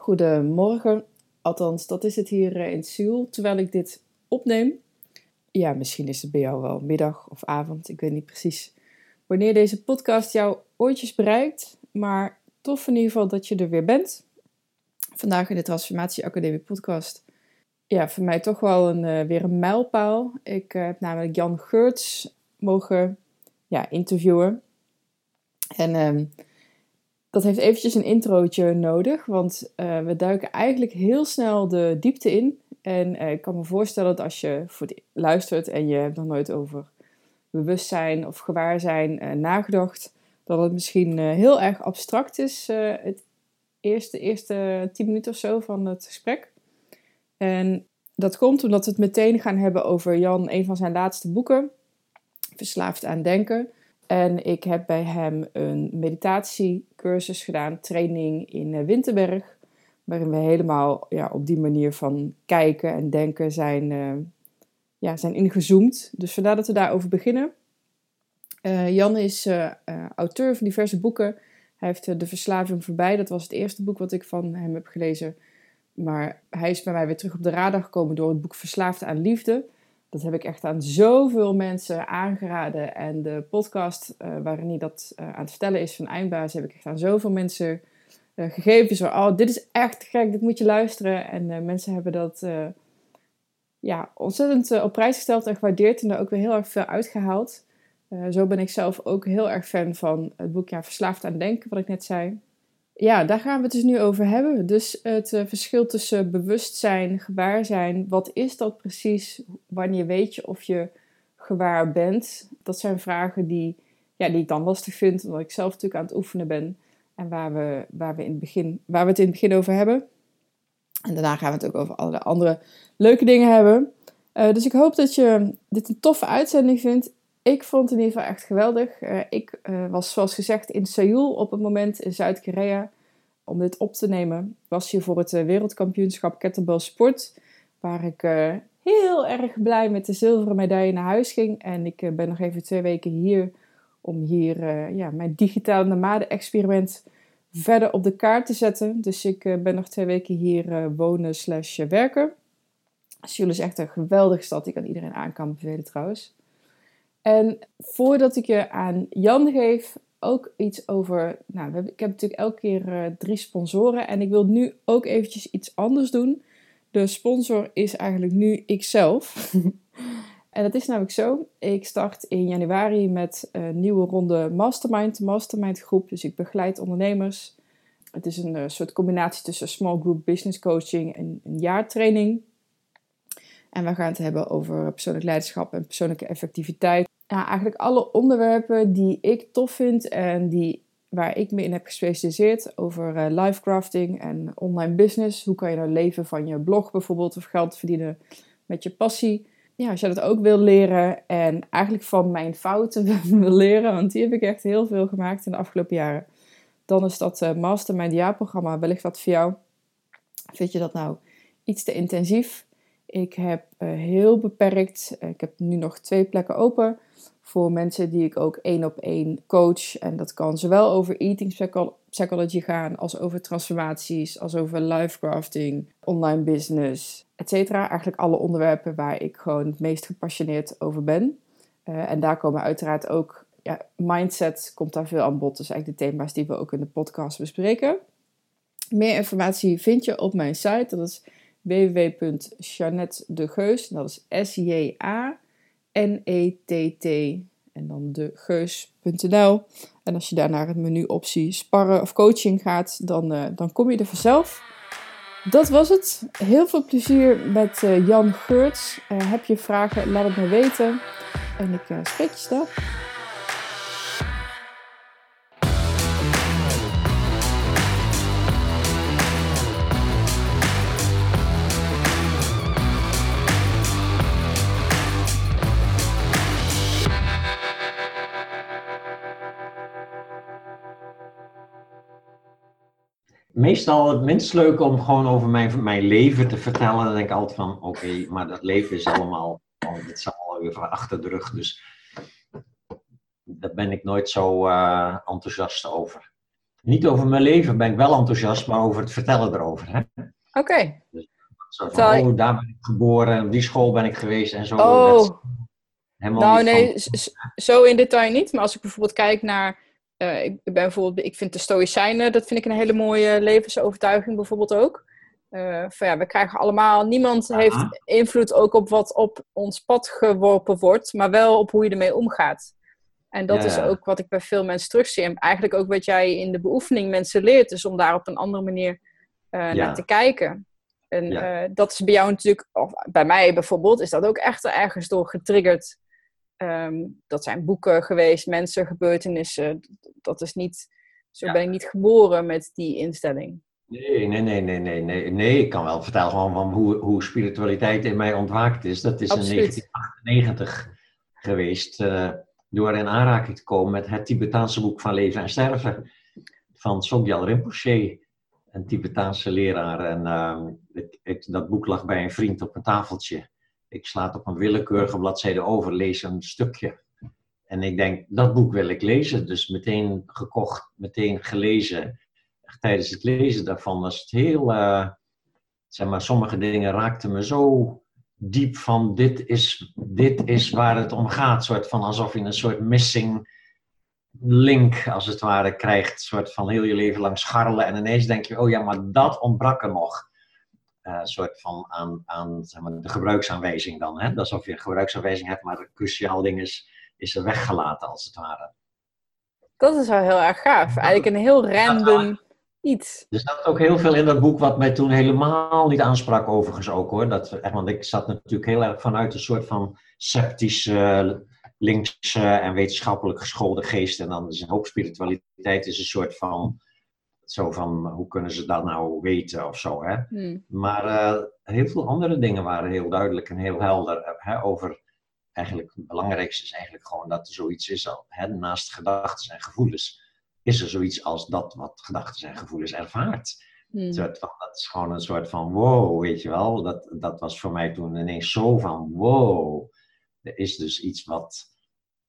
Goedemorgen, althans dat is het hier eh, in Seoul, terwijl ik dit opneem. Ja, misschien is het bij jou wel middag of avond, ik weet niet precies wanneer deze podcast jouw oortjes bereikt. Maar tof in ieder geval dat je er weer bent. Vandaag in de Transformatie Academie podcast. Ja, voor mij toch wel een, uh, weer een mijlpaal. Ik uh, heb namelijk Jan Geurts mogen ja, interviewen. En um, dat heeft eventjes een introotje nodig, want uh, we duiken eigenlijk heel snel de diepte in. En uh, ik kan me voorstellen dat als je de, luistert en je hebt nog nooit over bewustzijn of gewaarzijn uh, nagedacht, dat het misschien heel erg abstract is, het eerste, eerste tien minuten of zo van het gesprek. En dat komt omdat we het meteen gaan hebben over Jan, een van zijn laatste boeken, Verslaafd aan Denken. En ik heb bij hem een meditatiecursus gedaan, training in eh, Winterberg. Waarin we helemaal ja, op die manier van kijken en denken zijn, uh, ja, zijn ingezoomd. Dus vandaar dat we daarover beginnen. Uh, Jan is auteur van diverse boeken. Hij heeft De Verslaving Voorbij. Dat was het eerste boek wat ik van hem heb gelezen. Maar hij is bij mij weer terug op de radar gekomen door het boek Verslaafd aan Liefde. Dat heb ik echt aan zoveel mensen aangeraden. En de podcast uh, waarin hij dat uh, aan het vertellen is van Eindbaas, heb ik echt aan zoveel mensen uh, gegeven. Zo, oh, dit is echt gek, dit moet je luisteren. En mensen hebben dat ja, ontzettend op prijs gesteld en gewaardeerd. En daar ook weer heel erg veel uitgehaald. zo ben ik zelf ook heel erg fan van het boek ja, Verslaafd aan Denken, wat ik net zei ja, daar gaan we het dus nu over hebben. Dus het uh, verschil tussen bewustzijn, gewaar zijn. Wat is dat precies? Wanneer weet je of je gewaar bent? Dat zijn vragen die, ja, die ik dan lastig vind, omdat ik zelf natuurlijk aan het oefenen ben. En waar we, waar we, in het, begin, waar we het in het begin over hebben. En daarna gaan we het ook over allerlei andere leuke dingen hebben. Uh, dus ik hoop dat je dit een toffe uitzending vindt. Ik vond het in ieder geval echt geweldig. Uh, ik uh, was zoals gezegd in Seoul op het moment in Zuid-Korea om dit op te nemen. Was hier voor het uh, wereldkampioenschap Kettlebell Sport, waar ik heel erg blij met de zilveren medaille naar huis ging. En ik ben nog even twee weken hier om hier ja, mijn digitale nomade-experiment verder op de kaart te zetten. Dus ik ben nog twee weken hier wonen slash werken. Seoul is echt een geweldige stad. Ik kan iedereen aan kan bevelen trouwens. En voordat ik je aan Jan geef, ook iets over. Nou, ik heb natuurlijk elke keer uh, drie sponsoren en ik wil nu ook eventjes iets anders doen. De sponsor is eigenlijk nu ikzelf. en dat is namelijk zo. Ik start in januari met een nieuwe ronde Mastermind, Mastermind groep. Dus ik begeleid ondernemers. Het is een uh, soort combinatie tussen small group business coaching en een jaartraining. En we gaan het hebben over persoonlijk leiderschap en persoonlijke effectiviteit ja, eigenlijk alle onderwerpen die ik tof vind en die, waar ik me in heb gespecialiseerd over uh, life crafting en online business. Hoe kan je nou leven van je blog bijvoorbeeld of geld verdienen met je passie. Ja, als je dat ook wil leren en eigenlijk van mijn fouten wil leren, want die heb ik echt heel veel gemaakt in de afgelopen jaren. Dan is dat uh, Mastermind jaarprogramma wellicht wat voor jou. Vind je dat nou iets te intensief? Ik heb uh, heel beperkt, ik heb nu nog twee plekken open voor mensen die ik ook één op één coach. En dat kan zowel over eating psychology gaan, als over transformaties, als over life crafting, online business, etc. Eigenlijk alle onderwerpen waar ik gewoon het meest gepassioneerd over ben. Uh, en daar komen uiteraard ook ja, mindset komt daar veel aan bod. Dus eigenlijk de thema's die we ook in de podcast bespreken. Meer informatie vind je op mijn site. Dat is www.janettedegeus. Dat is S-J-A N-E-T-T en dan de geus.nl. En als je daar naar het menuoptie sparren of coaching gaat, dan, uh, dan kom je er vanzelf. Dat was het. Heel veel plezier met uh, Jan Geurts. Uh, heb je vragen, laat het me weten. En ik spreek je snel. Meestal het minst leuk om gewoon over mijn, mijn leven te vertellen. Dan denk ik altijd van, oké, maar dat leven is allemaal, oh, het is allemaal weer achter de rug. Dus daar ben ik nooit zo uh, enthousiast over. Niet over mijn leven ben ik wel enthousiast, maar over het vertellen erover. Oké. Okay. Dus, oh, daar ben ik geboren, op die school ben ik geweest en zo. Oh. nou nee, zo in detail niet. Maar als ik bijvoorbeeld kijk naar... Uh, ik ben bijvoorbeeld, ik vind de Stoïcijnen, dat vind ik een hele mooie levensovertuiging bijvoorbeeld ook. Uh, van ja, we krijgen allemaal, niemand heeft invloed ook op wat op ons pad geworpen wordt, maar wel op hoe je ermee omgaat. En dat is ook wat ik bij veel mensen terugzie. En eigenlijk ook wat jij in de beoefening mensen leert, is om daar op een andere manier uh, naar te kijken. En dat is bij jou natuurlijk, of bij mij bijvoorbeeld, is dat ook echt ergens door getriggerd. Um, dat zijn boeken geweest, mensen, gebeurtenissen. Dat is niet, zo ben ik niet geboren met die instelling. Nee, nee, nee, nee, nee, nee. Nee, ik kan wel vertellen gewoon van hoe, hoe spiritualiteit in mij ontwaakt is. Dat is Absoluut. in 1998 geweest. Uh, door in aanraking te komen met het Tibetaanse boek van Leven en Sterven van Sogyal Rinpoche, een Tibetaanse leraar. En uh, ik, dat boek lag bij een vriend op een tafeltje. Ik sla het op een willekeurige bladzijde over, lees een stukje. En ik denk, dat boek wil ik lezen. Dus meteen gekocht, meteen gelezen. tijdens het lezen daarvan was het heel... Uh, zeg maar, sommige dingen raakten me zo diep van dit is, dit is waar het om gaat. Soort van alsof je een soort missing link, als het ware, krijgt. soort van heel je leven lang scharrelen. En ineens denk je, oh ja, maar dat ontbrak er nog. Een uh, soort van aan, aan zeg maar, de gebruiksaanwijzing dan. Hè? Alsof je een gebruiksaanwijzing hebt, maar een cruciaal ding is, is er weggelaten, als het ware. Dat is wel heel erg gaaf. Eigenlijk een heel random iets. Er staat ook heel veel in dat boek wat mij toen helemaal niet aansprak, overigens ook hoor. Dat, want ik zat natuurlijk heel erg vanuit een soort van sceptische, linkse en wetenschappelijk geschoolde geest. En dan is een hoop spiritualiteit is een soort van, zo van, hoe kunnen ze dat nou weten of zo. Hè? Hmm. Maar uh, heel veel andere dingen waren heel duidelijk en heel helder hè, over eigenlijk het belangrijkste is eigenlijk gewoon dat er zoiets is al, hè, naast gedachten en gevoelens is er zoiets als dat wat gedachten en gevoelens ervaart. Hmm. dat is gewoon een soort van wow, weet je wel. Dat, dat was voor mij toen ineens zo van wow. Er is dus iets wat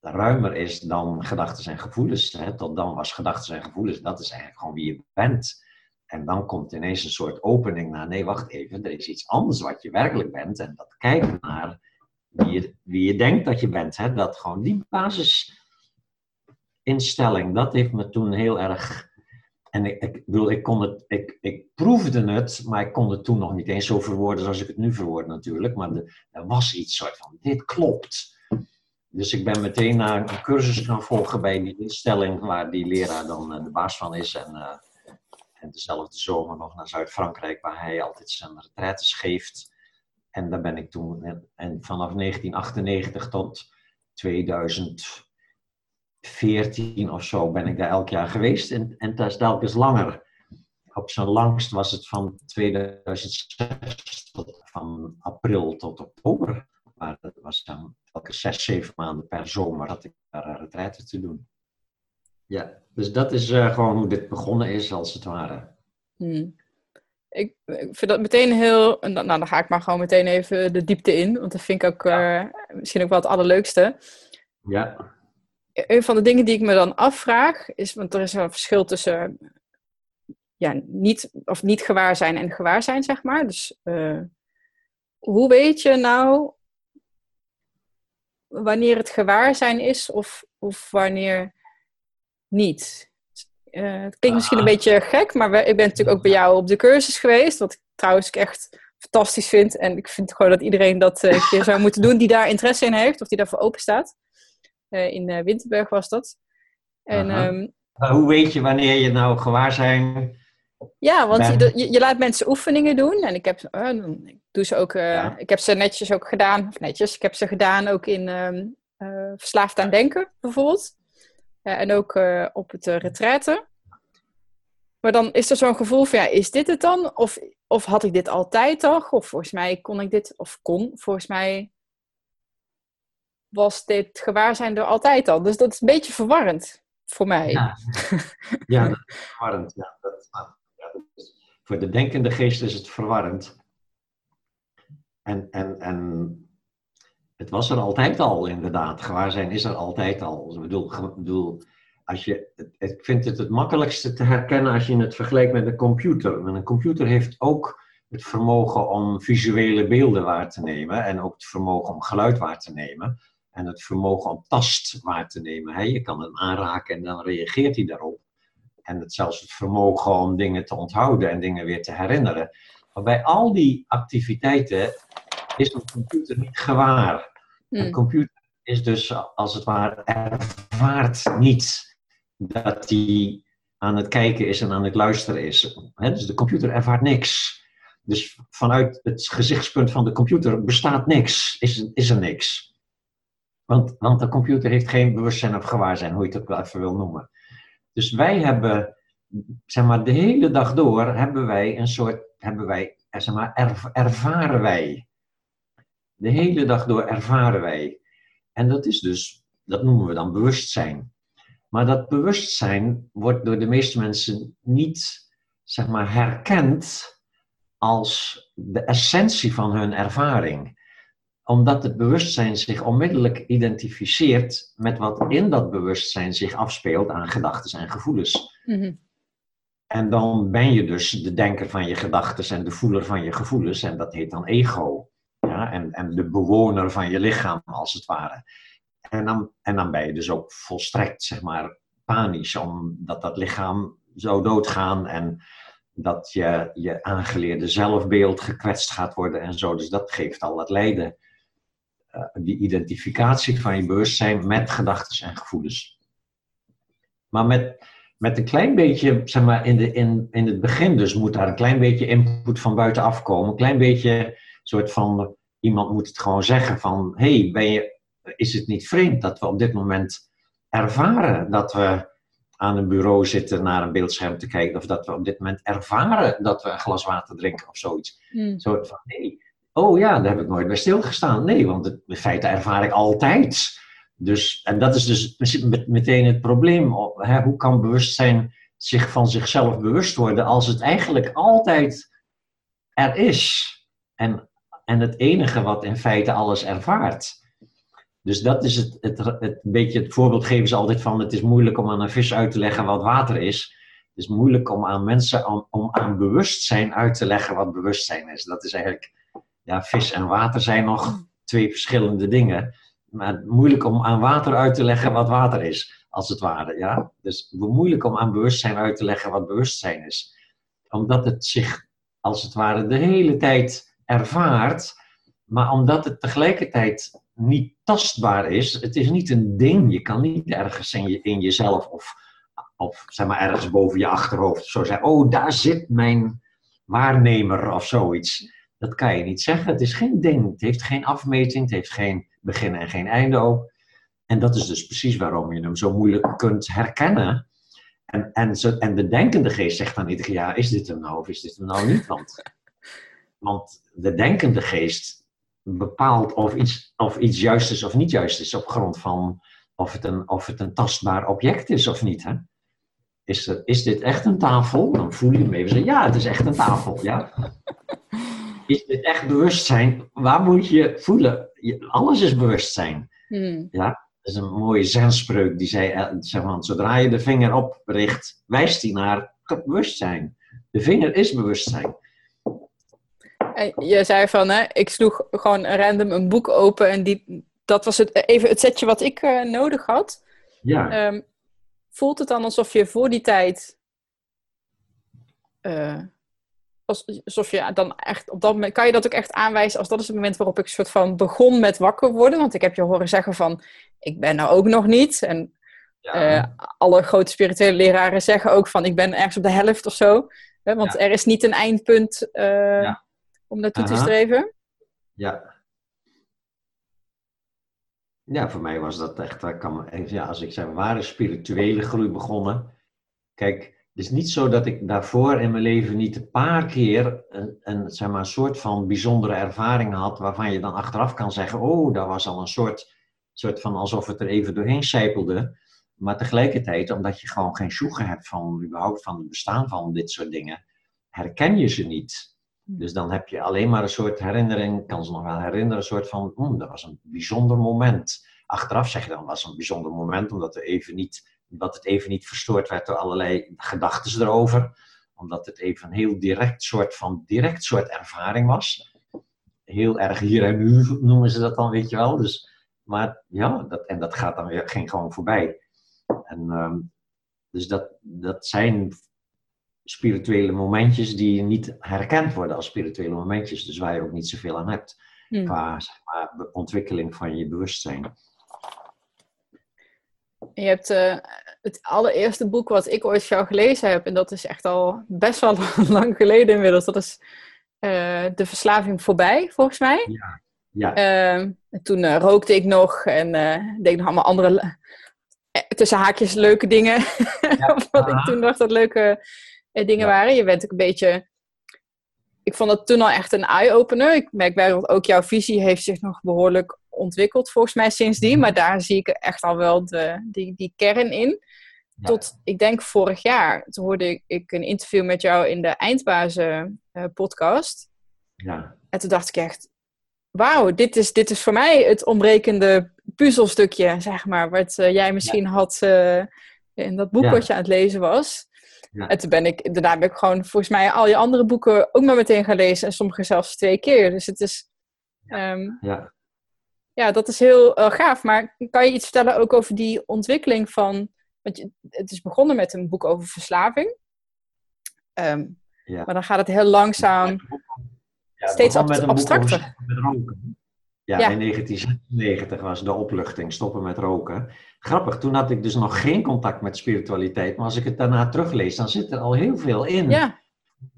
ruimer is dan gedachten en gevoelens. Hè. Tot dan was gedachten en gevoelens, dat is eigenlijk gewoon wie je bent. En dan komt ineens een soort opening naar, nee, wacht even, er is iets anders wat je werkelijk bent. En dat kijken naar wie je, denkt dat je bent. Hè. Dat gewoon die basis instelling, dat heeft me toen heel erg. En ik, ik bedoel, ik, kon het, ik, ik proefde het, maar ik kon het toen nog niet eens zo verwoorden zoals ik het nu verwoord natuurlijk. Maar er was iets soort van, dit klopt. Dus ik ben meteen naar een cursus gaan volgen bij die instelling waar die leraar dan eh, de baas van is. En, uh, en dezelfde zomer nog naar Zuid-Frankrijk, waar hij altijd zijn retraites geeft. En daar ben ik toen, en vanaf 1998 tot 2000 14 of zo ben ik daar elk jaar geweest. En, en dat is telkens langer. Op zijn langst was het van 2006 tot van april tot oktober. Maar dat was dan zes, zeven maanden per zomer dat ik daar een retraite te doen. Ja, dus dat is uh, gewoon hoe dit begonnen is, als het ware. Hmm. Ik, ik, vind dat meteen heel. Nou, dan ga ik maar gewoon meteen even de diepte in, want dat vind ik ook uh, misschien ook wel het allerleukste. Ja een van de dingen die ik me dan afvraag, is, want er is een verschil tussen ja, niet, of niet gewaar zijn en gewaar zijn, zeg maar. Dus uh, hoe weet je nou wanneer het gewaar zijn is of, of wanneer niet? Uh, het klinkt misschien een ah. beetje gek, maar ik ben natuurlijk ook bij jou op de cursus geweest, wat ik trouwens echt fantastisch vind. En ik vind gewoon dat iedereen dat een keer zou moeten doen die daar interesse in heeft, of die daarvoor open staat. Eh, in eh, Winterberg was dat. En, ehm, hoe weet je wanneer je nou gewaar zijn? Ja, want je, je, laat mensen oefeningen doen. En ik heb, uh, ik doe ze ook, ik heb ze netjes ook gedaan. Of netjes, ik heb ze gedaan ook in um, Verslaafd aan Denken bijvoorbeeld. en ook op het retraite. Maar dan is er zo'n gevoel van, ja, is dit het dan? Of, of had ik dit altijd toch? Of volgens mij kon ik dit, of kon volgens mij was dit gewaarzijn er altijd al. Dus dat is een beetje verwarrend voor mij. Ja, ja dat is verwarrend. Ja, dat, voor de denkende geest is het verwarrend. En, en, en het was er altijd al, inderdaad. Gewaarzijn is er altijd al. Ik bedoel, bedoel als je, ik vind het het makkelijkste te herkennen als je het vergelijkt met een computer. een computer heeft ook het vermogen om visuele beelden waar te nemen en ook het vermogen om geluid waar te nemen en het vermogen om tast waar te nemen. Je kan hem aanraken en dan reageert hij daarop. En het, zelfs het vermogen om dingen te onthouden en dingen weer te herinneren. Maar bij al die activiteiten is een computer niet gewaar. Een hmm. computer is dus als het ware ervaart niet dat hij aan het kijken is en aan het luisteren is. dus de computer ervaart niks. Dus vanuit het gezichtspunt van de computer bestaat niks, is, is er niks. Want, want de computer heeft geen bewustzijn of gewaarzijn, hoe je het ook wel even wil noemen. Dus wij hebben, zeg maar, de hele dag door hebben wij een soort, hebben wij, zeg maar, ervaren wij. De hele dag door ervaren wij. En dat is dus, dat noemen we dan bewustzijn. Maar dat bewustzijn wordt door de meeste mensen niet, zeg maar, herkend als de essentie van hun ervaring. Omdat het bewustzijn zich onmiddellijk identificeert met wat in dat bewustzijn zich afspeelt aan gedachten en gevoelens. Mhm. En dan ben je dus de denker van je gedachten en de voeler van je gevoelens, en dat heet dan ego. Ja? En, en de bewoner van je lichaam, als het ware. En dan, en dan ben je dus ook volstrekt, zeg maar, panisch, omdat dat lichaam zou doodgaan en dat je, je aangeleerde zelfbeeld gekwetst gaat worden en zo. Dus dat geeft al het lijden. Uh, die identificatie van je bewustzijn met gedachten en gevoelens. Maar met, met een klein beetje, zeg maar, in, de, in, in het begin dus moet daar een klein beetje input van buitenaf komen. Een klein beetje, soort van, iemand moet het gewoon zeggen van, hey, ben je, is het niet vreemd dat we op dit moment ervaren dat we aan een bureau zitten naar een beeldscherm te kijken. Of dat we op dit moment ervaren dat we een glas water drinken of zoiets. Mm. Zo van, nee, oh ja, daar heb ik nooit bij stilgestaan. Nee, want in feite ervaar ik altijd. Dus, en dat is dus meteen het probleem. Hè? Hoe kan bewustzijn zich van zichzelf bewust worden als het eigenlijk altijd er is? En, en het enige wat in feite alles ervaart. Dus dat is het, het, het, beetje het voorbeeld geven ze altijd van: het is moeilijk om aan een vis uit te leggen wat water is. Het is moeilijk om aan mensen, om, om aan bewustzijn uit te leggen wat bewustzijn is. Dat is eigenlijk, ja, vis en water zijn nog twee verschillende dingen. Maar moeilijk om aan water uit te leggen wat water is, als het ware. Ja? Dus moeilijk om aan bewustzijn uit te leggen wat bewustzijn is. Omdat het zich, als het ware, de hele tijd ervaart, maar omdat het tegelijkertijd niet tastbaar is. Het is niet een ding. Je kan niet ergens in, je, in jezelf of, of zeg maar ergens boven je achterhoofd zo zeggen: Oh, daar zit mijn waarnemer of zoiets. Dat kan je niet zeggen. Het is geen ding. Het heeft geen afmeting. Het heeft geen begin en geen einde ook. En dat is dus precies waarom je hem zo moeilijk kunt herkennen. En, en, zo, en de denkende geest zegt dan iedere Ja, is dit hem nou of is dit hem nou niet? Want, want de denkende geest bepaalt of iets, of iets juist is of niet juist is op grond van of het een, of het een tastbaar object is of niet. Hè? Is, er, is dit echt een tafel? Dan voel je hem even zeggen, ja, het is echt een tafel. Ja. Is dit echt bewustzijn? Waar moet je voelen? alles is bewustzijn. Hmm. Ja, dat is een mooie zenspreuk die zei, eh, zeg maar, zodra je de vinger opricht, wijst hij naar het bewustzijn. De vinger is bewustzijn. Je zei van, hè, ik sloeg gewoon random een boek open en die, dat was het, even het setje wat ik uh, nodig had. Ja. Um, voelt het dan alsof je voor die tijd, uh, alsof je dan echt op dat moment, kan je dat ook echt aanwijzen als dat is het moment waarop ik soort van begon met wakker worden? Want ik heb je horen zeggen van, ik ben nou ook nog niet. En ja. uh, alle grote spirituele leraren zeggen ook van, ik ben ergens op de helft of zo. Hè, want er is niet een eindpunt. Ja om naartoe te streven? Ja. Ja, voor mij was dat echt, kan, ja, als ik zeg, ware spirituele groei begonnen. Kijk, is niet zo dat ik daarvoor in mijn leven niet een paar keer een, een, zeg maar, een soort van bijzondere ervaring had, waarvan je dan achteraf kan zeggen, oh, dat was al een soort, soort van alsof het er even doorheen sijpelde. Maar tegelijkertijd, omdat je gewoon geen sjoegen hebt van überhaupt van het bestaan van dit soort dingen, herken je ze niet. Dus dan heb je alleen maar een soort herinnering, kan ze nog wel herinneren, een soort van, hmm, dat was een bijzonder moment. Achteraf zeg je dan, was een bijzonder moment, omdat we even niet dat het even niet verstoord werd door allerlei gedachten erover. Omdat het even een heel direct soort van direct soort ervaring was. Heel erg hier en nu noemen ze dat dan, weet je wel. Dus, maar ja, dat, en dat gaat dan weer, ging gewoon voorbij. En, ehm, dus dat, dat zijn spirituele momentjes die niet herkend worden als spirituele momentjes. Dus waar je ook niet zoveel aan hebt. Hmm. Qua zeg maar, ontwikkeling van je bewustzijn. Je hebt uh, het allereerste boek wat ik ooit jou gelezen heb, en dat is echt al best wel lang geleden inmiddels. Dat is uh, De Verslaving Voorbij, volgens mij. Ja. ja. Uh, toen rookte ik nog en deed nog allemaal andere, tussen haakjes, leuke dingen. Ja. wat ik toen dacht dat leuke dingen waren. Je bent ook een beetje ik vond dat toen al echt een eye-opener. Ik merk bij dat ook jouw visie heeft zich nog behoorlijk ontwikkeld volgens mij sindsdien. Mhm. Maar daar zie ik echt al wel de, die, die kern in. Tot, ik denk vorig jaar, toen hoorde ik een interview met jou in de Eindbazen uh, podcast. Ja. En toen dacht ik echt, wauw, dit is, dit is voor mij het ontbrekende puzzelstukje, zeg maar. Wat uh, jij misschien had uh, in dat boek wat je aan het lezen was. Ja. En toen ben ik, daarna heb ik gewoon volgens mij al je andere boeken ook maar meteen gaan lezen. En sommige zelfs twee keer. Dus het is... Um, ja. Ja, dat is heel uh, gaaf. Maar kan je iets vertellen ook over die ontwikkeling van... Want je, het is begonnen met een boek over verslaving. Um, ja. Maar dan gaat het heel langzaam... Ja, steeds ab abstracter. Met roken. Ja, ja, in 1996 was de opluchting stoppen met roken. Grappig, toen had ik dus nog geen contact met spiritualiteit, maar als ik het daarna teruglees, dan zit er al heel veel in. Ja.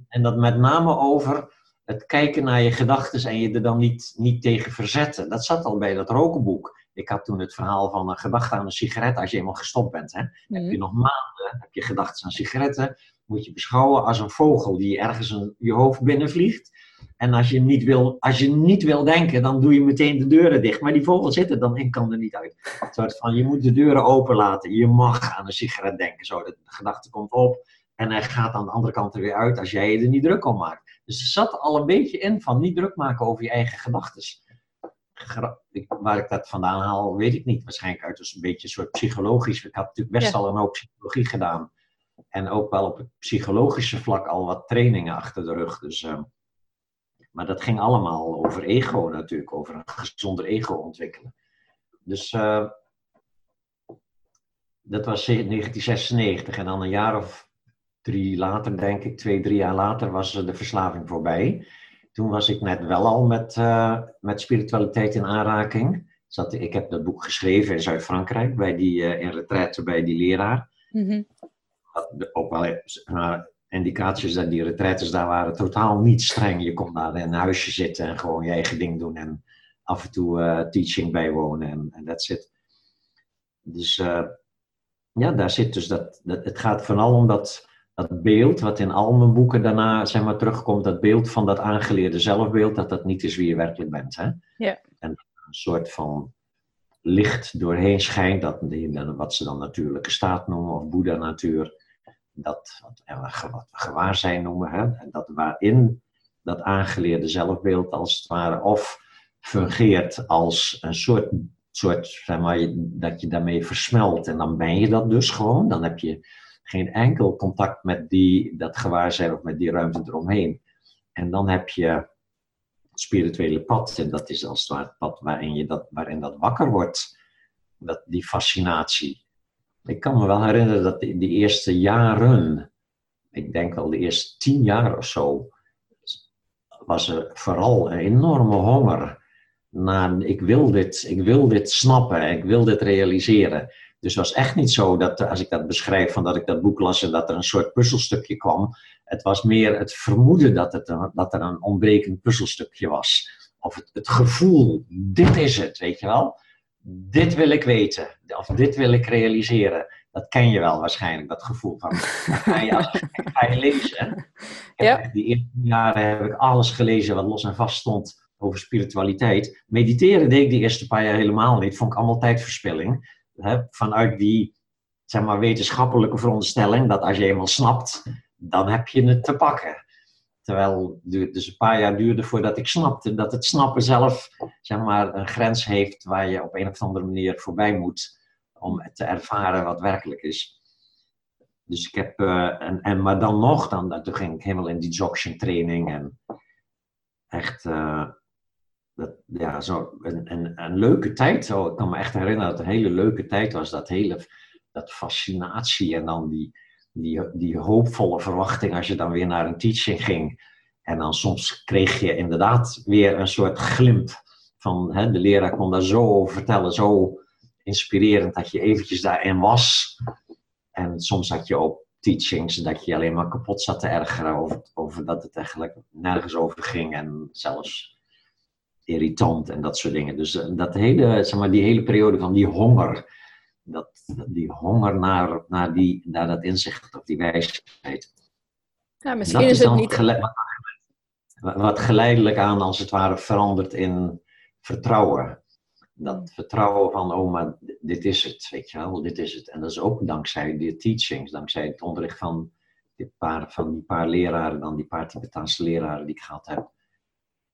En dat met name over het kijken naar je gedachten en je er dan niet, niet tegen verzetten. Dat zat al bij dat rokenboek. Ik had toen het verhaal van een gedachte aan een sigaret als je eenmaal gestopt bent. Hè. Heb je mhm. nog maanden, heb je gedachten aan sigaretten, moet je beschouwen als een vogel die ergens in je hoofd binnenvliegt. En als je, niet wil, als je niet wil denken, dan doe je meteen de deuren dicht. Maar die vogel zit er dan in, kan er niet uit. Soort van, je moet de deuren open laten. Je mag aan een sigaret denken. Zo, de gedachte komt op en hij gaat aan de andere kant er weer uit als jij je er niet druk om maakt. Dus er zat al een beetje in van niet druk maken over je eigen gedachten. Waar ik dat vandaan haal, weet ik niet. Waarschijnlijk uit dus een beetje een soort psychologisch. Ik had natuurlijk best al een hoop psychologie gedaan. En ook wel op het psychologische vlak al wat trainingen achter de rug. Dus... Uh, maar dat ging allemaal over ego natuurlijk, over een gezonder ego ontwikkelen. Dus uh, dat was 1996 en dan een jaar of drie later, denk ik, twee, drie jaar later, was de verslaving voorbij. Toen was ik net wel al met, uh, met spiritualiteit in aanraking. Zat, ik heb dat boek geschreven in Zuid-Frankrijk, bij die, uh, in retraite bij die leraar. Mm -hmm. Ook wel indicaties dat die retraites daar waren totaal niet streng. Je kon daar in een huisje zitten en gewoon je eigen ding doen en af en toe uh, teaching bijwonen en, en that's it. Dus uh, ja, daar zit dus dat, dat, het gaat vooral om dat, dat beeld wat in al mijn boeken daarna zeg maar, terugkomt, dat beeld van dat aangeleerde zelfbeeld, dat dat niet is wie je werkelijk bent. Hè? Ja. En een soort van licht doorheen schijnt, dat, wat ze dan natuurlijke staat noemen, of Boeddha-natuur dat wat, wat we gewaarzijn noemen, hè, dat waarin dat aangeleerde zelfbeeld als het ware of fungeert als een soort, soort zeg maar, dat je daarmee versmelt en dan ben je dat dus gewoon. Dan heb je geen enkel contact met die, dat gewaarzijn of met die ruimte eromheen. En dan heb je het spirituele pad en dat is als het ware pad waarin, je dat, waarin dat wakker wordt. Dat, die fascinatie ik kan me wel herinneren dat in de eerste jaren, ik denk wel de eerste tien jaar of zo, was er vooral een enorme honger naar ik wil dit, ik wil dit snappen, ik wil dit realiseren. Dus het was echt niet zo dat als ik dat beschrijf, van dat ik dat boek las en dat er een soort puzzelstukje kwam. Het was meer het vermoeden dat, het een, dat er een ontbrekend puzzelstukje was. Of het, het gevoel, dit is het, weet je wel dit wil ik weten, of dit wil ik realiseren. Dat ken je wel waarschijnlijk, dat gevoel van. Je, ga je lezen. Ja. Die eerste jaren heb ik alles gelezen wat los en vast stond over spiritualiteit. Mediteren deed ik die eerste paar jaar helemaal niet. Vond ik allemaal tijdverspilling. Vanuit die zeg maar, wetenschappelijke veronderstelling dat als je eenmaal snapt, dan heb je het te pakken. Terwijl het dus een paar jaar duurde voordat ik snapte dat het snappen zelf zeg maar, een grens heeft waar je op een of andere manier voorbij moet om te ervaren wat werkelijk is. Dus ik heb, uh, en, en, maar dan nog, dan, toen ging ik helemaal in die Dzogchen training en echt, uh, dat, ja, zo een, een, een, leuke tijd. Zo, ik kan me echt herinneren dat het een hele leuke tijd was, dat hele, dat fascinatie en dan die, die, die hoopvolle verwachting als je dan weer naar een teaching ging. En dan soms kreeg je inderdaad weer een soort glimp van, hè, de leraar kon daar zo over vertellen, zo inspirerend dat je eventjes daarin was. En soms had je ook teachings dat je alleen maar kapot zat te ergeren over, over dat het eigenlijk nergens over ging en zelfs irritant en dat soort dingen. Dus eh, dat hele, zeg maar, die hele periode van die honger, dat, die honger naar, naar, die, naar dat inzicht of die wijsheid. Ja, misschien is, het niet... wat geleidelijk aan als het ware verandert in vertrouwen dat vertrouwen van, oh, maar dit is het, weet je wel, dit is het. En dat is ook dankzij de teachings, dankzij het onderricht van die paar, van die paar leraren, dan die paar Tibetaanse leraren die ik gehad heb.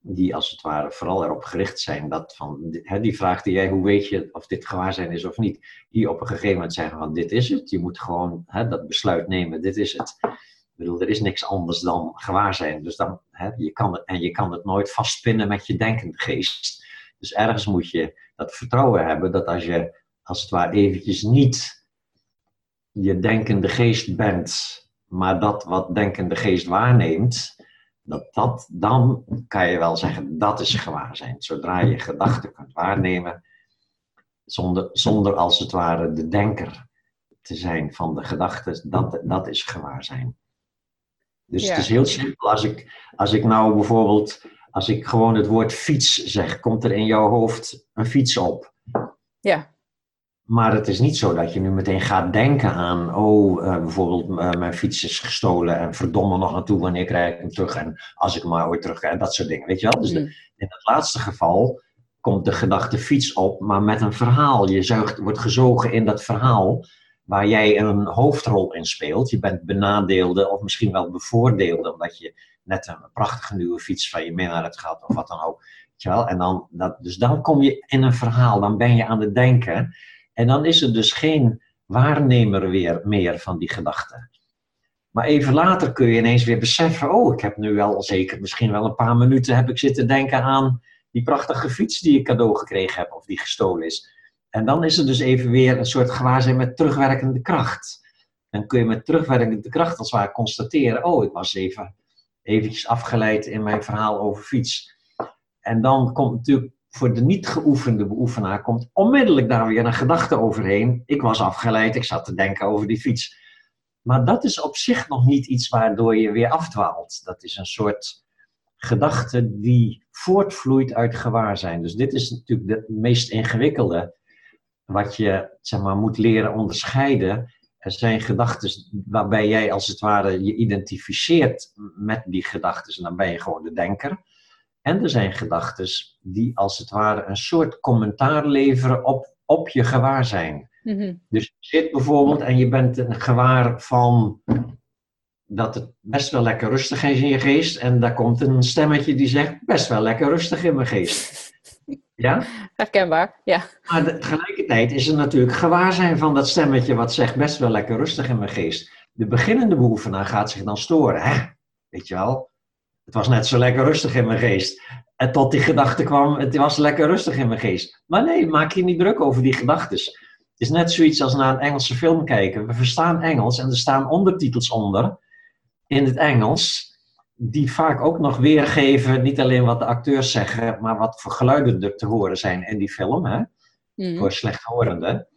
Die als het ware vooral erop gericht zijn dat van, die vraag die jij, hoe weet je of dit gewaarzijn is of niet, die op een gegeven moment zeggen van, dit is het. Je moet gewoon dat besluit nemen, dit is het. Ik bedoel, er is niks anders dan gewaarzijn. Dus dan, je kan en je kan het nooit vastpinnen met je denkende geest. Dus ergens moet je dat vertrouwen hebben dat als je als het ware eventjes niet je denkende geest bent, maar dat wat denkende geest waarneemt, dat, dat dan kan je wel zeggen dat is gewaarzijn. Zodra je gedachten kunt waarnemen, zonder, zonder als het ware de denker te zijn van de gedachten, dat, dat is gewaarzijn. Dus het is heel simpel. Als ik, als ik nou bijvoorbeeld als ik gewoon het woord fiets zeg, komt er in jouw hoofd een fiets op. Ja. Maar het is niet zo dat je nu meteen gaat denken aan, oh, uh, bijvoorbeeld uh, mijn fiets is gestolen en verdomme nog naartoe, wanneer krijg ik hem terug en als ik hem maar ooit terug krijg, dat soort dingen, weet je wel? Dus de, mm. in het laatste geval komt de gedachte fiets op, maar met een verhaal. Je zuigt, wordt gezogen in dat verhaal waar jij een hoofdrol in speelt. Je bent benadeelde of misschien wel bevoordeelde, omdat je net een prachtige nieuwe fiets van je minnaar hebt gehad of wat dan ook. En dan, dat, dus dan kom je in een verhaal, dan ben je aan het denken. En dan is er dus geen waarnemer weer meer van die gedachten. Maar even later kun je ineens weer beseffen, oh, ik heb nu wel zeker misschien wel een paar minuten heb ik zitten denken aan die prachtige fiets die ik cadeau gekregen heb of die gestolen is. En dan is er dus even weer een soort gewaarzijn met terugwerkende kracht. Dan kun je met terugwerkende kracht als het ware constateren, oh, ik was even eventjes afgeleid in mijn verhaal over fiets. En dan komt natuurlijk voor de niet geoefende beoefenaar komt onmiddellijk daar weer een gedachte overheen. Ik was afgeleid, ik zat te denken over die fiets. Maar dat is op zich nog niet iets waardoor je weer afdwaalt. Dat is een soort gedachte die voortvloeit uit gewaarzijn. Dus dit is natuurlijk het meest ingewikkelde wat je zeg maar, moet leren onderscheiden er zijn gedachten waarbij jij als het ware je identificeert met die gedachten. En dan ben je gewoon de denker. En er zijn gedachten die als het ware een soort commentaar leveren op, op je gewaarzijn. Mm Dus je zit bijvoorbeeld en je bent een gewaar van dat het best wel lekker rustig is in je geest. En daar komt een stemmetje die zegt best wel lekker rustig in mijn geest. Ja? Herkenbaar, ja. Maar tegelijkertijd is er natuurlijk gewaarzijn van dat stemmetje wat zegt best wel lekker rustig in mijn geest. De beginnende beoefenaar gaat zich dan storen. Hè? Weet je wel, het was net zo lekker rustig in mijn geest. En tot die gedachte kwam, het was lekker rustig in mijn geest. Maar nee, maak je niet druk over die gedachten. Het is net zoiets als naar een Engelse film kijken. We verstaan Engels en er staan ondertitels onder in het Engels die vaak ook nog weergeven, niet alleen wat de acteurs zeggen, maar wat voor geluiden er te horen zijn in die film. Hè? Mm. Voor slechthorenden.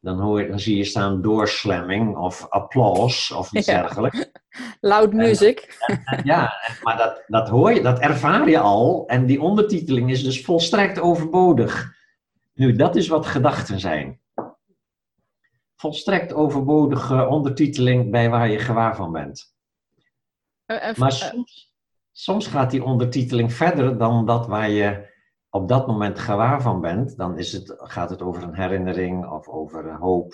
Dan, hoor, dan zie je staan doorslamming of applaus of iets dergelijks. Loud music. ja, maar dat, dat hoor je, dat ervaar je al. En die ondertiteling is dus volstrekt overbodig. Nu, dat is wat gedachten zijn. Volstrekt overbodige ondertiteling bij waar je gewaar van bent. Eh, maar eh, soms, soms gaat die ondertiteling verder dan dat waar je op dat moment gewaar van bent. Dan is het, gaat het over een herinnering of over hoop.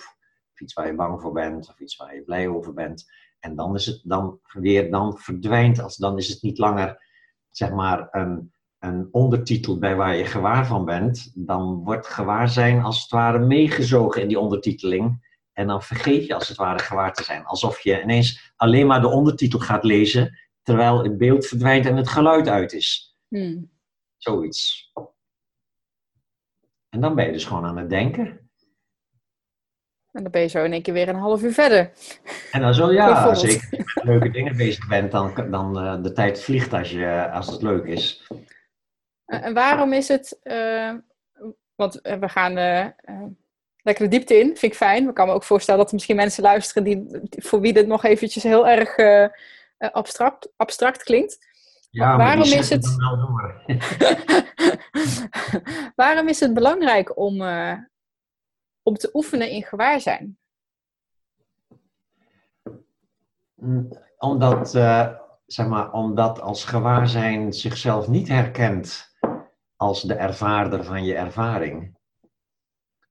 Of iets waar je bang voor bent of iets waar je blij over bent. En dan is het dan weer, dan verdwijnt, als, dan is het niet langer zeg maar een, een ondertitel bij waar je gewaar van bent, dan wordt gewaarzijn als het ware meegezogen in die ondertiteling. En dan vergeet je als het ware gewaar te zijn. Alsof je ineens alleen maar de ondertitel gaat lezen, terwijl het beeld verdwijnt en het geluid uit is. Hmm. Zoiets. En dan ben je dus gewoon aan het denken. En dan ben je zo in één keer weer een half uur verder. En dan zo, ja, als je met leuke dingen bezig bent, dan, dan uh, de tijd vliegt als, je, als het leuk is. En waarom is het, uh, want we gaan uh, lekker de diepte in, vind ik fijn. Ik kan me ook voorstellen dat er misschien mensen luisteren die, voor wie dit nog eventjes heel erg abstract, abstract klinkt. Ja, waarom is het. waarom is het belangrijk om, om te oefenen in gewaarzijn? Mm, omdat, uh, zeg maar, omdat als gewaarzijn zichzelf niet herkent als de ervaarder van je ervaring,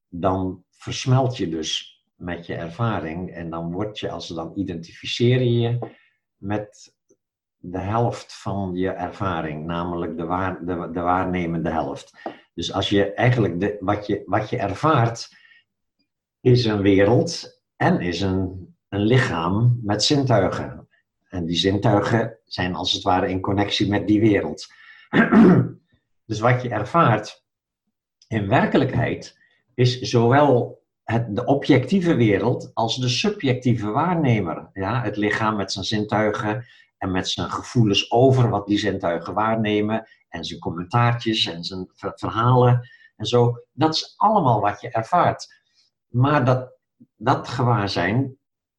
dan versmelt je dus met je ervaring en dan word je, als dan identificeer je je met de helft van je ervaring, namelijk de, de waarnemende helft. Dus als je eigenlijk de, wat, je, wat je ervaart, is een wereld en is een, een lichaam met zintuigen. En die zintuigen zijn als het ware in connectie met die wereld. dus wat je ervaart in werkelijkheid is zowel het, de objectieve wereld als de subjectieve waarnemer. Ja, het lichaam met zijn zintuigen en met zijn gevoelens over wat die zintuigen waarnemen en zijn commentaartjes en zijn verhalen en zo. Dat is allemaal wat je ervaart. Maar dat, dat gewaarzijn,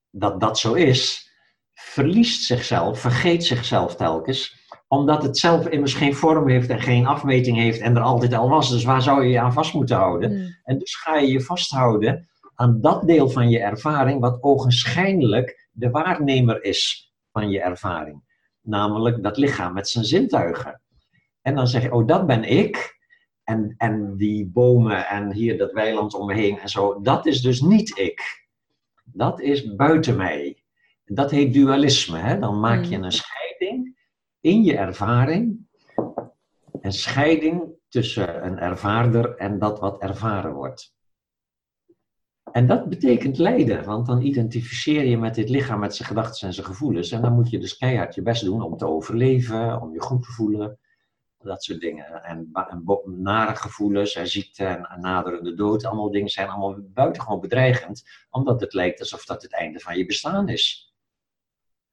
dat dat zo is, verliest zichzelf, vergeet zichzelf telkens, omdat het zelf immers geen vorm heeft en geen afmeting heeft en er altijd al was. Dus waar zou je je aan vast moeten houden? Hmm. En dus ga je je vasthouden aan dat deel van je ervaring wat ogenschijnlijk de waarnemer is van je ervaring. Namelijk dat lichaam met zijn zintuigen. En dan zeg je, oh dat ben ik. En, en die bomen en hier dat weiland om me heen en zo, dat is dus niet ik. Dat is buiten mij. Dat heet dualisme. Hè? Dan maak je hmm. een scheiding in je ervaring. Een scheiding tussen een ervaarder en dat wat ervaren wordt. En dat betekent lijden, want dan identificeer je met dit lichaam, met zijn gedachten en zijn gevoelens. En dan moet je dus keihard je best doen om te overleven, om je goed te voelen, dat soort dingen. En, en nare gevoelens en ziekte en, naderende dood, allemaal dingen zijn allemaal buitengewoon bedreigend, omdat het lijkt alsof dat het einde van je bestaan is.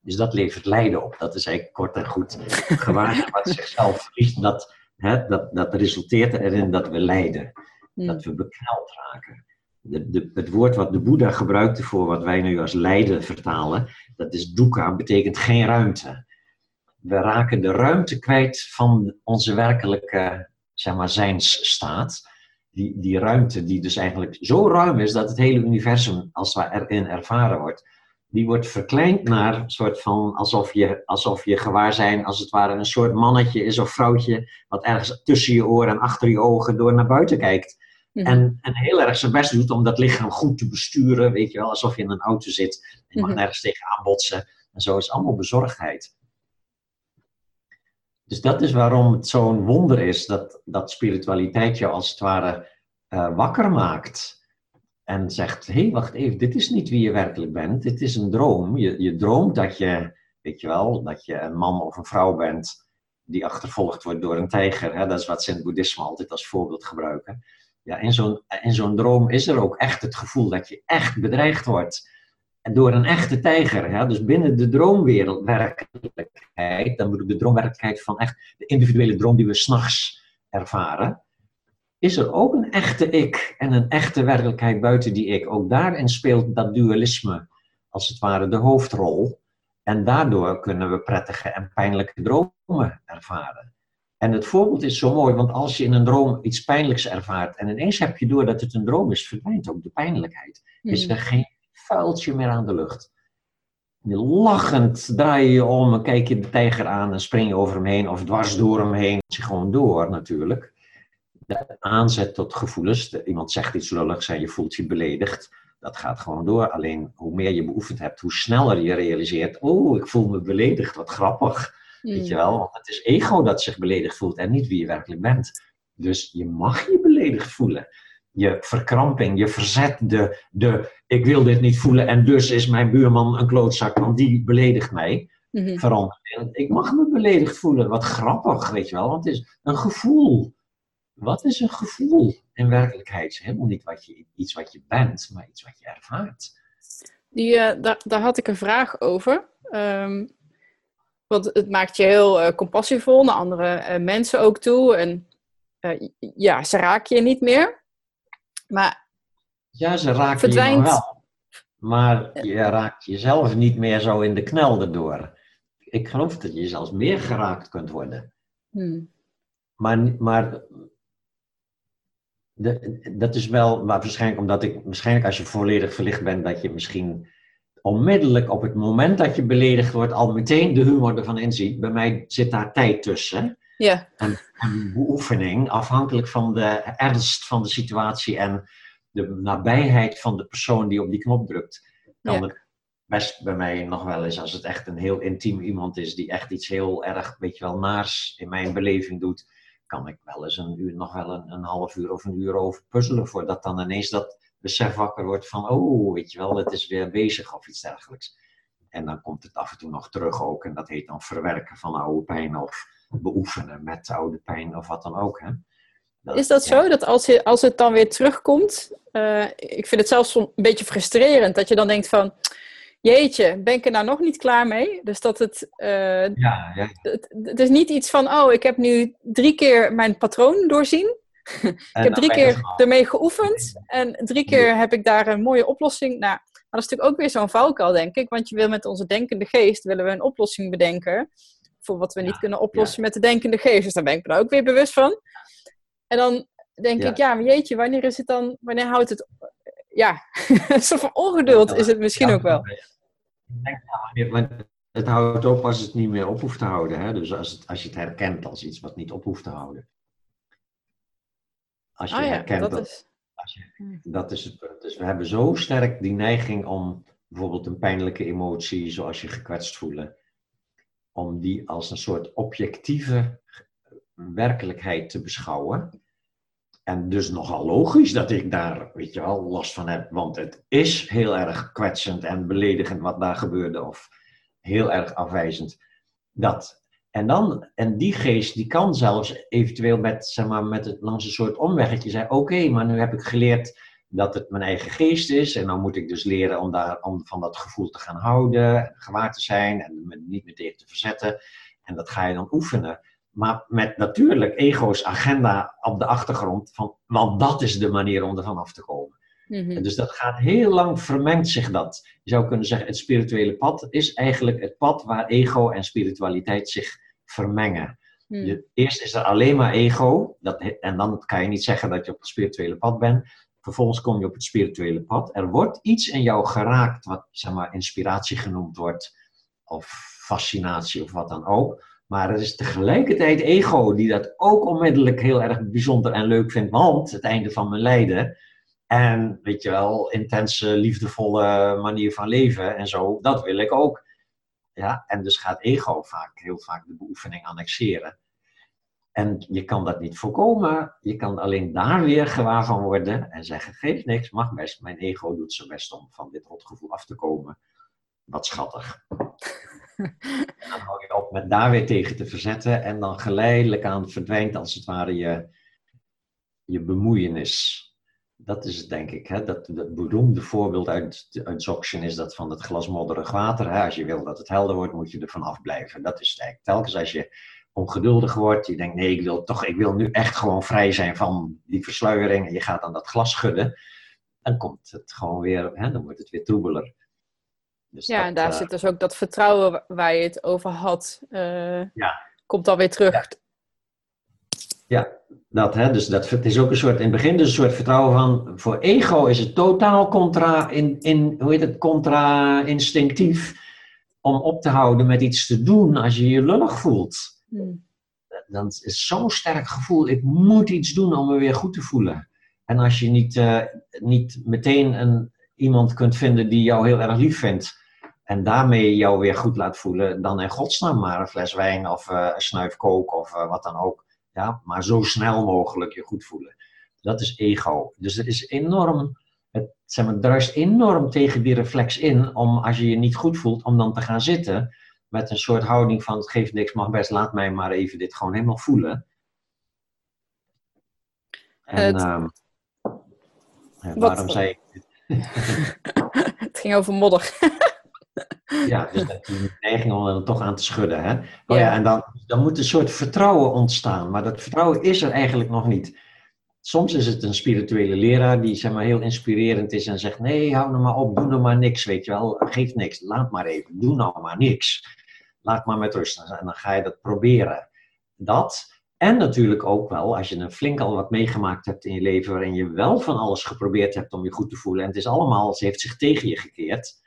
Dus dat levert lijden op. Dat is eigenlijk kort en goed gewaar wat zichzelf verliest. Dat, hè, dat, dat resulteert erin dat we lijden. Hmm. Dat we bekneld raken. De, het woord wat de Boeddha gebruikte voor wat wij nu als lijden vertalen, dat is dukkha, betekent geen ruimte we raken de ruimte kwijt van onze werkelijke zeg maar, zijnsstaat. Die, die ruimte die dus eigenlijk zo ruim is dat het hele universum als het erin ervaren wordt. Die wordt verkleind naar een soort van alsof je, alsof je gewaar zijn als het ware een soort mannetje is of vrouwtje wat ergens tussen je oren en achter je ogen door naar buiten kijkt. Mhm. En, en heel erg zijn best doet om dat lichaam goed te besturen, weet je wel, alsof je in een auto zit. Je mag mhm. nergens tegen aanbotsen. En zo is allemaal bezorgdheid. Dus dat is waarom het zo'n wonder is dat, dat spiritualiteit jou als het ware uh, wakker maakt. En zegt, hé, hey, wacht even, dit is niet wie je werkelijk bent. Dit is een droom. Je, je droomt dat je, weet je wel, dat je een man of een vrouw bent die achtervolgd wordt door een tijger. Hè? Dat is wat ze in het boeddhisme altijd als voorbeeld gebruiken. Ja, in zo'n, zo'n droom is er ook echt het gevoel dat je echt bedreigd wordt door een echte tijger. Ja? Dus binnen de droomwerkelijkheid, dan bedoel ik de droomwerkelijkheid van echt de individuele droom die we s'nachts ervaren, is er ook een echte ik en een echte werkelijkheid buiten die ik. Ook daarin speelt dat dualisme als het ware de hoofdrol. En daardoor kunnen we prettige en pijnlijke dromen ervaren. En het voorbeeld is zo mooi, want als je in een droom iets pijnlijks ervaart en ineens heb je door dat het een droom is, verdwijnt ook de pijnlijkheid. Is hmm. er geen vuiltje meer aan de lucht. Lachend draai je je om en kijk je de tijger aan en spring je over hem heen of dwars door hem heen. Je gewoon door natuurlijk. De aanzet tot gevoelens. Iemand zegt iets lulligs en je voelt je beledigd. Dat gaat gewoon door. Alleen hoe meer je beoefend hebt, hoe sneller je realiseert: oh, ik voel me beledigd, wat grappig. Weet je wel? Want het is ego dat zich beledigd voelt en niet wie je werkelijk bent. Dus je mag je beledigd voelen. Je verkramping, je verzet, de, de ik wil dit niet voelen en dus is mijn buurman een klootzak, want die beledigt mij. Veranderen. Ik mag me beledigd voelen. Wat grappig, weet je wel. Want het is een gevoel. Wat is een gevoel? In werkelijkheid is helemaal niet wat je, iets wat je bent, maar iets wat je ervaart. Die, eh, daar, daar had ik een vraag over. Ehm, want het maakt je heel eh, compassievol naar andere eh, mensen ook toe. En eh, ja, ze raken je niet meer. Maar Ja, ze raken Verdwijnt. je wel. Maar je raakt jezelf niet meer zo in de knel erdoor. Ik geloof dat je zelfs meer geraakt kunt worden. hmm, Maar, maar de, dat is wel, maar waarschijnlijk omdat ik, waarschijnlijk als je volledig verlicht bent, dat je misschien onmiddellijk op het moment dat je beledigd wordt, al meteen de humor ervan inziet. Bij mij zit daar tijd tussen. ja, En, en beoefening, afhankelijk van de ernst van de situatie en de nabijheid van de persoon die op die knop drukt, kan Ja. het best bij mij nog wel eens, als het echt een heel intiem iemand is die echt iets heel erg, weet je wel, naars in mijn beleving doet, kan ik wel eens een uur, nog wel een, een half uur of een uur over puzzelen, voordat dan ineens dat besef wakker wordt van, oh, weet je wel, het is weer bezig of iets dergelijks. En dan komt het af en toe nog terug ook, en dat heet dan verwerken van oude pijn of beoefenen met oude pijn of wat dan ook. Hè? Is dat ja. zo? Dat als, je, als het dan weer terugkomt, eh, ik vind het zelfs een beetje frustrerend dat je dan denkt van, jeetje, ben ik er nou nog niet klaar mee? Dus dat het, eh, Ja, ja. het, het is niet iets van, oh, ik heb nu drie keer mijn patroon doorzien. Ik heb drie keer ermee geoefend en drie keer heb ik daar een mooie oplossing. Nou, maar dat is natuurlijk ook weer zo'n valkuil, denk ik. Want je wil met onze denkende geest willen we een oplossing bedenken voor wat we niet kunnen oplossen met de denkende geest. Dus daar ben ik me ook weer bewust van. En dan denk Ja. ik, ja, maar jeetje, wanneer is het dan, wanneer houdt het, ja, een soort van ongeduld is het misschien ook wel. Want het houdt op als het niet meer op hoeft te houden. Hè? Dus als, het, als je het herkent als iets wat niet op hoeft te houden. Als je Ah ja, herkent dat dat, is, als je, dat is het punt. Dus we hebben zo sterk die neiging om bijvoorbeeld een pijnlijke emotie, zoals je gekwetst voelen, om die als een soort objectieve werkelijkheid te beschouwen. En dus nogal logisch dat ik daar, weet je wel, last van heb. Want het is heel erg kwetsend en beledigend wat daar gebeurde. Of heel erg afwijzend. Dat. En, dan, en die geest die kan zelfs eventueel met, zeg maar, met het, langs een soort omweggetje zeggen: Oké, maar nu heb ik geleerd dat het mijn eigen geest is. En dan moet ik dus leren om, daar, om van dat gevoel te gaan houden, gewaar te zijn en me niet meer tegen te verzetten. En dat ga je dan oefenen. Maar met natuurlijk ego's agenda op de achtergrond, van, want dat is de manier om ervan af te komen. Mhm. En dus dat gaat heel lang, vermengt zich dat. Je zou kunnen zeggen, het spirituele pad is eigenlijk het pad waar ego en spiritualiteit zich vermengen. Hmm. Je, eerst is er alleen maar ego, dat, en dan kan je niet zeggen dat je op het spirituele pad bent. Vervolgens kom je op het spirituele pad. Er wordt iets in jou geraakt, wat zeg maar, inspiratie genoemd wordt, of fascinatie of wat dan ook. Maar er is tegelijkertijd ego die dat ook onmiddellijk heel erg bijzonder en leuk vindt, want het einde van mijn lijden. En weet je wel, intense, liefdevolle manier van leven en zo, dat wil ik ook. Ja, en dus gaat ego vaak, heel vaak de beoefening annexeren. En je kan dat niet voorkomen. Je kan alleen daar weer gewaar van worden en zeggen: geef niks, mag best. Mijn ego doet zijn best om van dit rotgevoel af te komen. Wat schattig. En dan hou je op met daar weer tegen te verzetten. En dan geleidelijk aan verdwijnt als het ware je, je bemoeienis. Dat is het, denk ik. Hè? Dat, dat beroemde voorbeeld uit, uit Dzogchen is dat van het glas modderig water. Hè? Als je wil dat het helder wordt, moet je er vanaf blijven. Dat is het eigenlijk. Telkens als je ongeduldig wordt, je denkt, nee, ik wil, toch, ik wil nu echt gewoon vrij zijn van die versluiering. En je gaat aan dat glas schudden. Dan komt het gewoon weer, hè? dan wordt het weer troebeler. Dus Ja, dat, en daar eh, zit dus ook dat vertrouwen wa- waar je het over had. eh, Ja. Komt alweer terug. Dat, hè, dus dat, het is ook een soort, in het begin dus een soort vertrouwen van, voor ego is het totaal contra, in, in, hoe heet het, contra-instinctief om op te houden met iets te doen als je je lullig voelt. Hmm. Dan is het zo'n sterk gevoel, ik moet iets doen om me weer goed te voelen. En als je niet, eh, niet meteen een, iemand kunt vinden die jou heel erg lief vindt, en daarmee jou weer goed laat voelen, dan in godsnaam maar een fles wijn of uh, een snuif kook of uh, wat dan ook. Ja, maar zo snel mogelijk je goed voelen. Dat is ego. Dus het is enorm, het, zeg maar, druist enorm tegen die reflex in om als je je niet goed voelt, om dan te gaan zitten met een soort houding van het geeft niks, mag best, laat mij maar even dit gewoon helemaal voelen. En het... um, waarom zei ik dit? het ging over modder. Ja, dus dat die neiging om er toch aan te schudden. Hè? Oh ja, en dan, dan moet een soort vertrouwen ontstaan. Maar dat vertrouwen is er eigenlijk nog niet. Soms is het een spirituele leraar die zeg maar, heel inspirerend is en zegt: Nee, hou nou maar op, doe nou maar niks. Weet je wel, geef niks, laat maar even, doe nou maar niks. Laat maar met rust. En dan ga je dat proberen. Dat. En natuurlijk ook wel, als je een flink al wat meegemaakt hebt in je leven, waarin je wel van alles geprobeerd hebt om je goed te voelen, en het is allemaal, ze heeft zich tegen je gekeerd.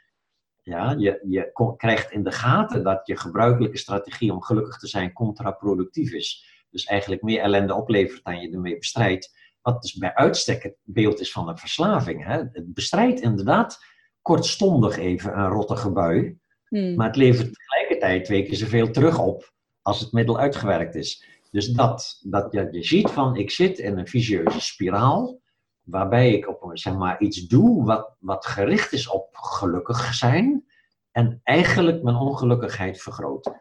Ja, je, je krijgt in de gaten dat je gebruikelijke strategie om gelukkig te zijn contraproductief is. Dus eigenlijk meer ellende oplevert dan je ermee bestrijdt. Wat dus bij uitstek het beeld is van een verslaving. Hè? Het bestrijdt inderdaad kortstondig even een rottige bui. Hmm. Maar het levert tegelijkertijd twee keer zoveel terug op als het middel uitgewerkt is. Dus dat, dat je, je ziet van ik zit in een vicieuze spiraal waarbij ik op, zeg maar, iets doe wat, wat gericht is op gelukkig zijn en eigenlijk mijn ongelukkigheid vergroot.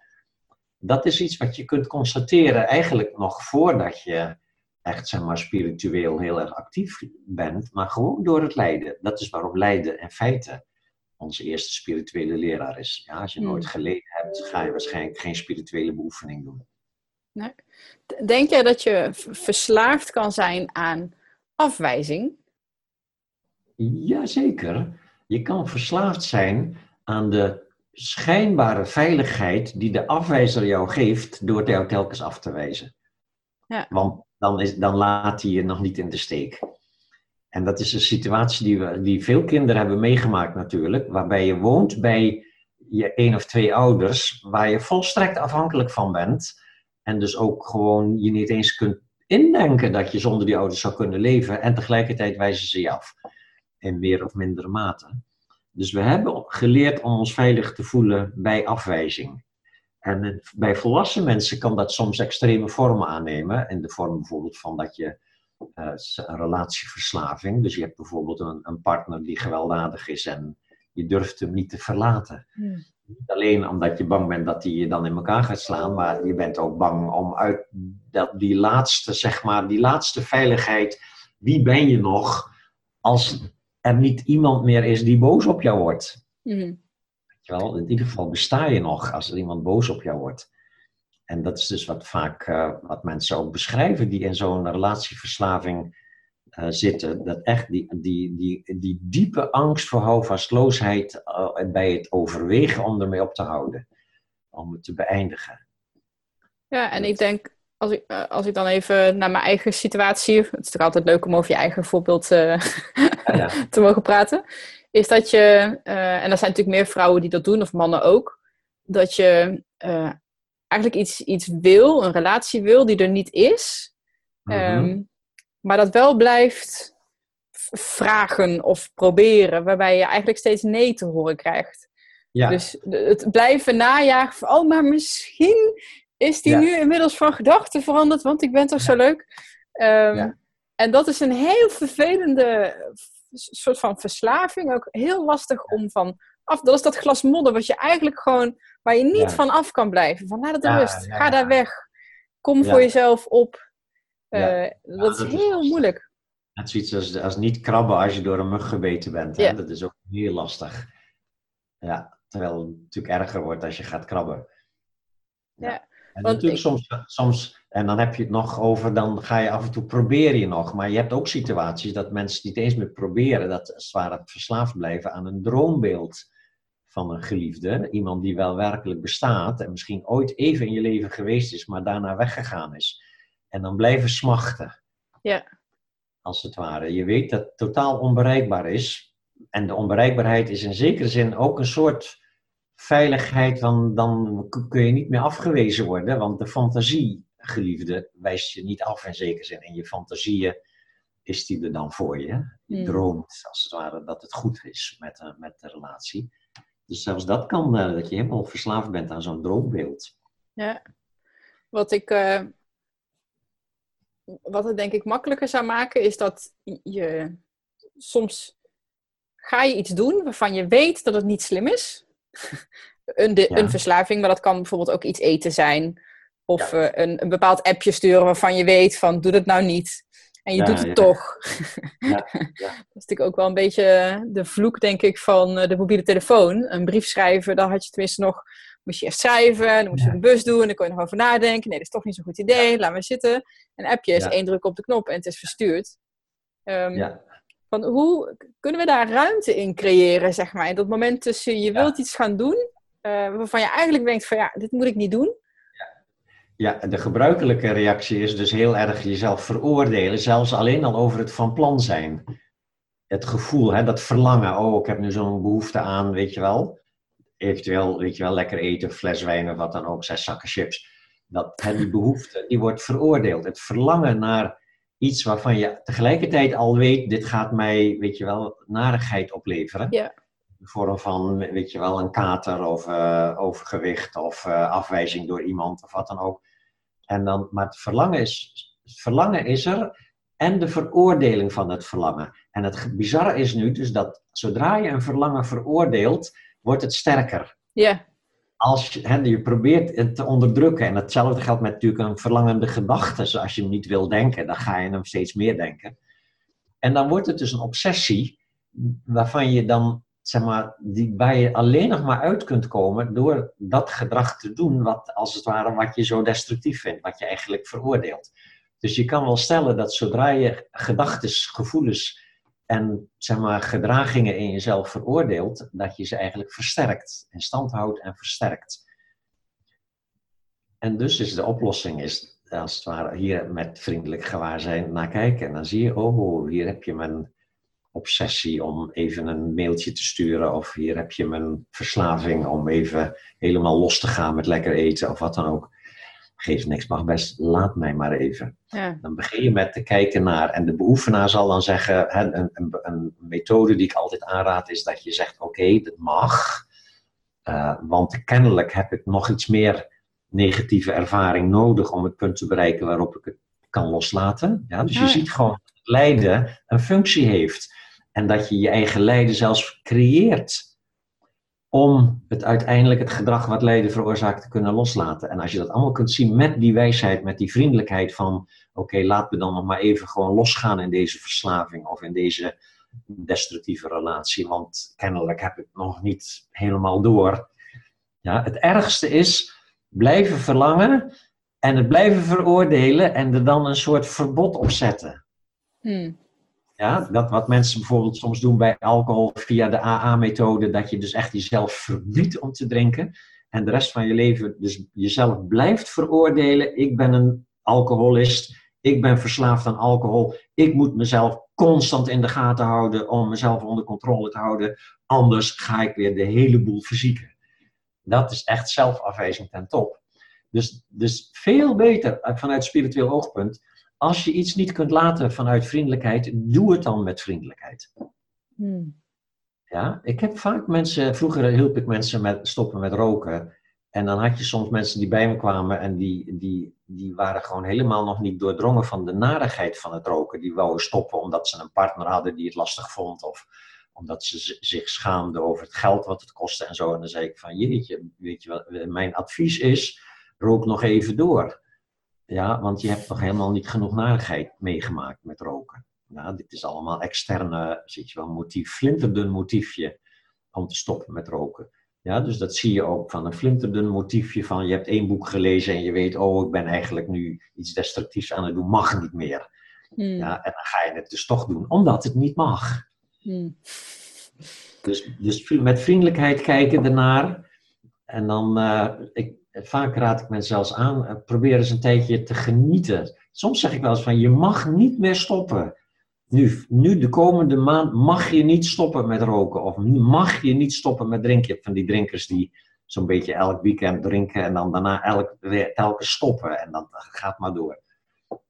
Dat is iets wat je kunt constateren eigenlijk nog voordat je echt zeg maar, spiritueel heel erg actief bent, maar gewoon door het lijden. Dat is waarom lijden in feite onze eerste spirituele leraar is. Ja, als je hmm. nooit geleden hebt, ga je waarschijnlijk geen spirituele beoefening doen. Nee. Denk jij dat je verslaafd kan zijn aan afwijzing? Jazeker. Je kan verslaafd zijn aan de schijnbare veiligheid die de afwijzer jou geeft door jou telkens af te wijzen. Ja. Want dan, is, dan laat hij je nog niet in de steek. En dat is een situatie die, we, die veel kinderen hebben meegemaakt natuurlijk, waarbij je woont bij je één of twee ouders, waar je volstrekt afhankelijk van bent. En dus ook gewoon je niet eens kunt indenken dat je zonder die ouders zou kunnen leven. En tegelijkertijd wijzen ze je af. In meer of mindere mate. Dus we hebben geleerd om ons veilig te voelen bij afwijzing. En bij volwassen mensen kan dat soms extreme vormen aannemen. In de vorm bijvoorbeeld van dat je uh, een relatieverslaving. Dus je hebt bijvoorbeeld een, een, partner die gewelddadig is en je durft hem niet te verlaten. Hmm. Niet alleen omdat je bang bent dat hij je dan in elkaar gaat slaan, maar je bent ook bang om uit dat, die laatste, zeg maar, die laatste veiligheid, wie ben je nog als er niet iemand meer is die boos op jou wordt? Mm. Wel, in ieder geval besta je nog als er iemand boos op jou wordt. En dat is dus wat vaak uh, wat mensen ook beschrijven die in zo'n relatieverslaving uh, zitten. Dat echt die, die, die, die diepe angst voor houvastloosheid uh, bij het overwegen om ermee op te houden. Om het te beëindigen. Ja, en ik denk, als ik, als ik dan even naar mijn eigen situatie... Het is natuurlijk altijd leuk om over je eigen voorbeeld ja, ja. te mogen praten. Is dat je, en er zijn natuurlijk meer vrouwen die dat doen, of mannen ook. Dat je eigenlijk iets, iets wil, een relatie wil die er niet is. Mm maar dat wel blijft vragen of proberen, waarbij je eigenlijk steeds nee te horen krijgt. Ja. Dus het blijven najagen van, oh, maar misschien is die nu inmiddels van gedachten veranderd, want ik ben toch zo leuk. Um, en dat is een heel vervelende soort van verslaving, ook heel lastig om van af. Dat is dat glas modder wat je eigenlijk gewoon, waar je niet van af kan blijven. Van laat het rust, ga daar weg, kom voor jezelf op. Uh, dat, is heel moeilijk. Het is zoiets als, als niet krabben als je door een mug gebeten bent. Hè? Dat is ook heel lastig. Ja, terwijl het natuurlijk erger wordt als je gaat krabben. Ja. En natuurlijk soms, soms, en dan heb je het nog over, dan ga je af en toe probeer je nog. Maar je hebt ook situaties dat mensen niet eens meer proberen, dat ze het verslaafd blijven aan een droombeeld van een geliefde. Iemand die wel werkelijk bestaat en misschien ooit even in je leven geweest is, maar daarna weggegaan is. En dan blijven smachten. Ja. Als het ware. Je weet dat het totaal onbereikbaar is. En de onbereikbaarheid is in zekere zin ook een soort veiligheid, dan, dan kun je niet meer afgewezen worden, want de fantasie, geliefde, wijst je niet af in zekere zin. In je fantasieën is die er dan voor je. Je hmm. droomt, als het ware, dat het goed is met, met de relatie. Dus zelfs dat kan, uh, dat je helemaal verslaafd bent aan zo'n droombeeld. Ja, wat ik, uh, wat het denk ik makkelijker zou maken, is dat je soms ga je iets doen waarvan je weet dat het niet slim is. een, de, een verslaving, maar dat kan bijvoorbeeld ook iets eten zijn. Of ja. uh, een, een bepaald appje sturen waarvan je weet van doe dat nou niet. En je doet het toch. dat is natuurlijk ook wel een beetje de vloek, denk ik, van de mobiele telefoon. Een brief schrijven, dan had je tenminste nog, moest je eerst schrijven, dan moest je een bus doen, dan kon je nog over nadenken. Nee, dat is toch niet zo'n goed idee, laat maar zitten. Een appje is één druk op de knop en het is verstuurd. Um, van hoe kunnen we daar ruimte in creëren, zeg maar? In dat moment tussen je wilt iets gaan doen, uh, waarvan je eigenlijk denkt van ja, dit moet ik niet doen. Ja, de gebruikelijke reactie is dus heel erg jezelf veroordelen, zelfs alleen al over het van plan zijn. Het gevoel, hè, dat verlangen, oh, ik heb nu zo'n behoefte aan, weet je wel. Eventueel, weet je wel, lekker eten, fles wijn of wat dan ook, zes zakken chips. Dat, die behoefte, die wordt veroordeeld. Het verlangen naar iets waarvan je tegelijkertijd al weet, dit gaat mij, weet je wel, narigheid opleveren. Ja. In de vorm van, weet je wel, een kater of uh, overgewicht of uh, afwijzing door iemand of wat dan ook. En dan, maar het verlangen, is, het verlangen is er en de veroordeling van het verlangen. En het bizarre is nu dus dat zodra je een verlangen veroordeelt, wordt het sterker. Ja als je, hè, je probeert het te onderdrukken, en hetzelfde geldt met natuurlijk een verlangende gedachte, als je hem niet wil denken, dan ga je hem steeds meer denken. En dan wordt het dus een obsessie, waarvan je dan, zeg maar, die, waar je alleen nog maar uit kunt komen door dat gedrag te doen, wat als het ware wat je zo destructief vindt, wat je eigenlijk veroordeelt. Dus je kan wel stellen dat zodra je gedachten, gevoelens en zeg maar, gedragingen in jezelf veroordeelt, dat je ze eigenlijk versterkt, in stand houdt en versterkt. En dus is de oplossing, is, als het ware, hier met vriendelijk gewaarzijn naar kijken. En dan zie je, oh, hier heb je mijn obsessie om even een mailtje te sturen, of hier heb je mijn verslaving om even helemaal los te gaan met lekker eten, of wat dan ook geeft niks, mag best, laat mij maar even. Ja. Dan begin je met te kijken naar, en de beoefenaar zal dan zeggen, hè, een, een, een, methode die ik altijd aanraad is dat je zegt, oké, okay, dat mag, uh, want kennelijk heb ik nog iets meer negatieve ervaring nodig om het punt te bereiken waarop ik het kan loslaten. Ja, dus je ziet gewoon dat lijden een functie heeft en dat je je eigen lijden zelfs creëert om het uiteindelijk het gedrag wat lijden veroorzaakt te kunnen loslaten. En als je dat allemaal kunt zien met die wijsheid, met die vriendelijkheid van oké, okay, laten we dan nog maar even gewoon losgaan in deze verslaving of in deze destructieve relatie, want kennelijk heb ik het nog niet helemaal door. Ja, het ergste is blijven verlangen en het blijven veroordelen en er dan een soort verbod op zetten. Hmm. Ja, dat wat mensen bijvoorbeeld soms doen bij alcohol via de AA-methode, dat je dus echt jezelf verbiedt om te drinken en de rest van je leven dus jezelf blijft veroordelen. Ik ben een alcoholist, ik ben verslaafd aan alcohol, ik moet mezelf constant in de gaten houden om mezelf onder controle te houden, anders ga ik weer de hele boel verzieken. Dat is echt zelfafwijzing ten top. Dus, dus veel beter vanuit spiritueel oogpunt als je iets niet kunt laten vanuit vriendelijkheid, doe het dan met vriendelijkheid. Hmm. Ja, ik heb vaak mensen, vroeger hielp ik mensen met stoppen met roken. En dan had je soms mensen die bij me kwamen en die, die, die waren gewoon helemaal nog niet doordrongen van de narigheid van het roken. Die wouden stoppen omdat ze een partner hadden die het lastig vond of omdat ze zich schaamden over het geld wat het kostte en zo. En dan zei ik van jeetje, weet je wat, mijn advies is, rook nog even door. Ja, want je hebt nog helemaal niet genoeg narigheid meegemaakt met roken. Ja, dit is allemaal externe, zit je wel, motief, flinterdun motiefje om te stoppen met roken. Ja, dus dat zie je ook van een flinterdun motiefje van je hebt één boek gelezen en je weet, oh, ik ben eigenlijk nu iets destructiefs aan het doen, mag niet meer. Hmm. Ja, en dan ga je het dus toch doen, omdat het niet mag. Hmm. Dus, dus met vriendelijkheid kijken ernaar. En dan, uh, ik, vaak raad ik mensen zelfs aan, eh, probeer eens een tijdje te genieten. Soms zeg ik wel eens van, je mag niet meer stoppen. Nu, nu de komende maand mag je niet stoppen met roken. Of mag je niet stoppen met drinken. Van die drinkers die zo'n beetje elk weekend drinken en dan daarna elk, telkens stoppen. En dan gaat maar door.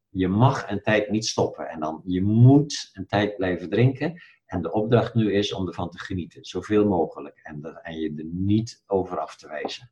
Je mag een tijd niet stoppen. En dan, je moet een tijd blijven drinken. En de opdracht nu is om ervan te genieten, zoveel mogelijk. En, en je er niet over af te wijzen.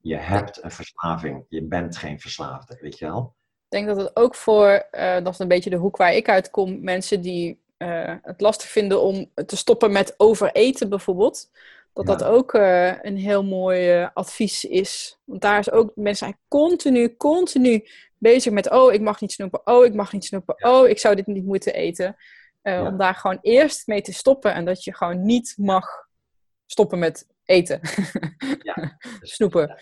Je hebt een verslaving. Je bent geen verslaafde, weet je wel? Ik denk dat het ook voor, uh, dat is een beetje de hoek waar ik uitkom, mensen die uh, het lastig vinden om te stoppen met overeten bijvoorbeeld. Dat dat ook uh, een heel mooi advies is. Want daar is ook, mensen zijn continu, continu bezig met, oh, ik mag niet snoepen, oh, ik mag niet snoepen, oh, ik zou dit niet moeten eten. Ja. Om daar gewoon eerst mee te stoppen en dat je gewoon niet mag stoppen met eten. ja, Snoepen.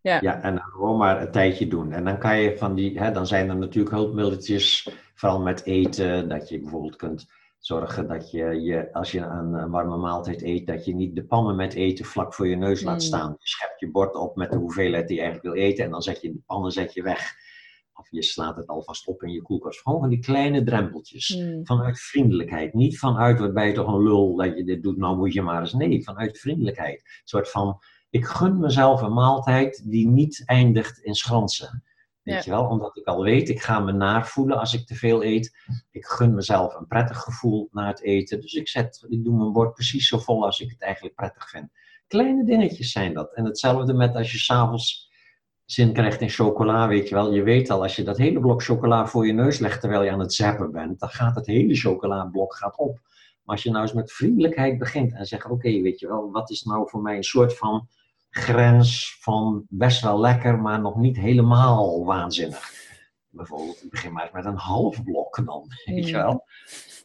Ja. ja, en dan gewoon maar een tijdje doen. En dan kan je van die, hè, dan zijn er natuurlijk hulpmiddeltjes, vooral met eten, dat je bijvoorbeeld kunt zorgen dat je, je als je een, een, warme maaltijd eet, dat je niet de pannen met eten vlak voor je neus laat mm. staan. Je schept je bord op met de hoeveelheid die je eigenlijk wil eten en dan zet je de pannen zet je weg. Of je slaat het alvast op in je koelkast. Gewoon van die kleine drempeltjes. Mm. Vanuit vriendelijkheid. Niet vanuit wat ben je toch een lul dat je dit doet, nou moet je maar eens. Nee, vanuit vriendelijkheid. Een soort van ik gun mezelf een maaltijd die niet eindigt in schransen. Weet je wel, omdat ik al weet, ik ga me naar voelen als ik te veel eet. Ik gun mezelf een prettig gevoel na het eten. Dus ik, zet, ik doe mijn bord precies zo vol als ik het eigenlijk prettig vind. Kleine dingetjes zijn dat. En hetzelfde met als je s'avonds zin krijgt in chocola, weet je wel. Je weet al, als je dat hele blok chocola voor je neus legt terwijl je aan het zappen bent, dan gaat het hele chocolablok gaat op. Maar als je nou eens met vriendelijkheid begint en zegt, oké, weet je wel, wat is nou voor mij een soort van grens van best wel lekker, maar nog niet helemaal waanzinnig. Bijvoorbeeld, ik begin maar eens met een half blok dan, weet je wel.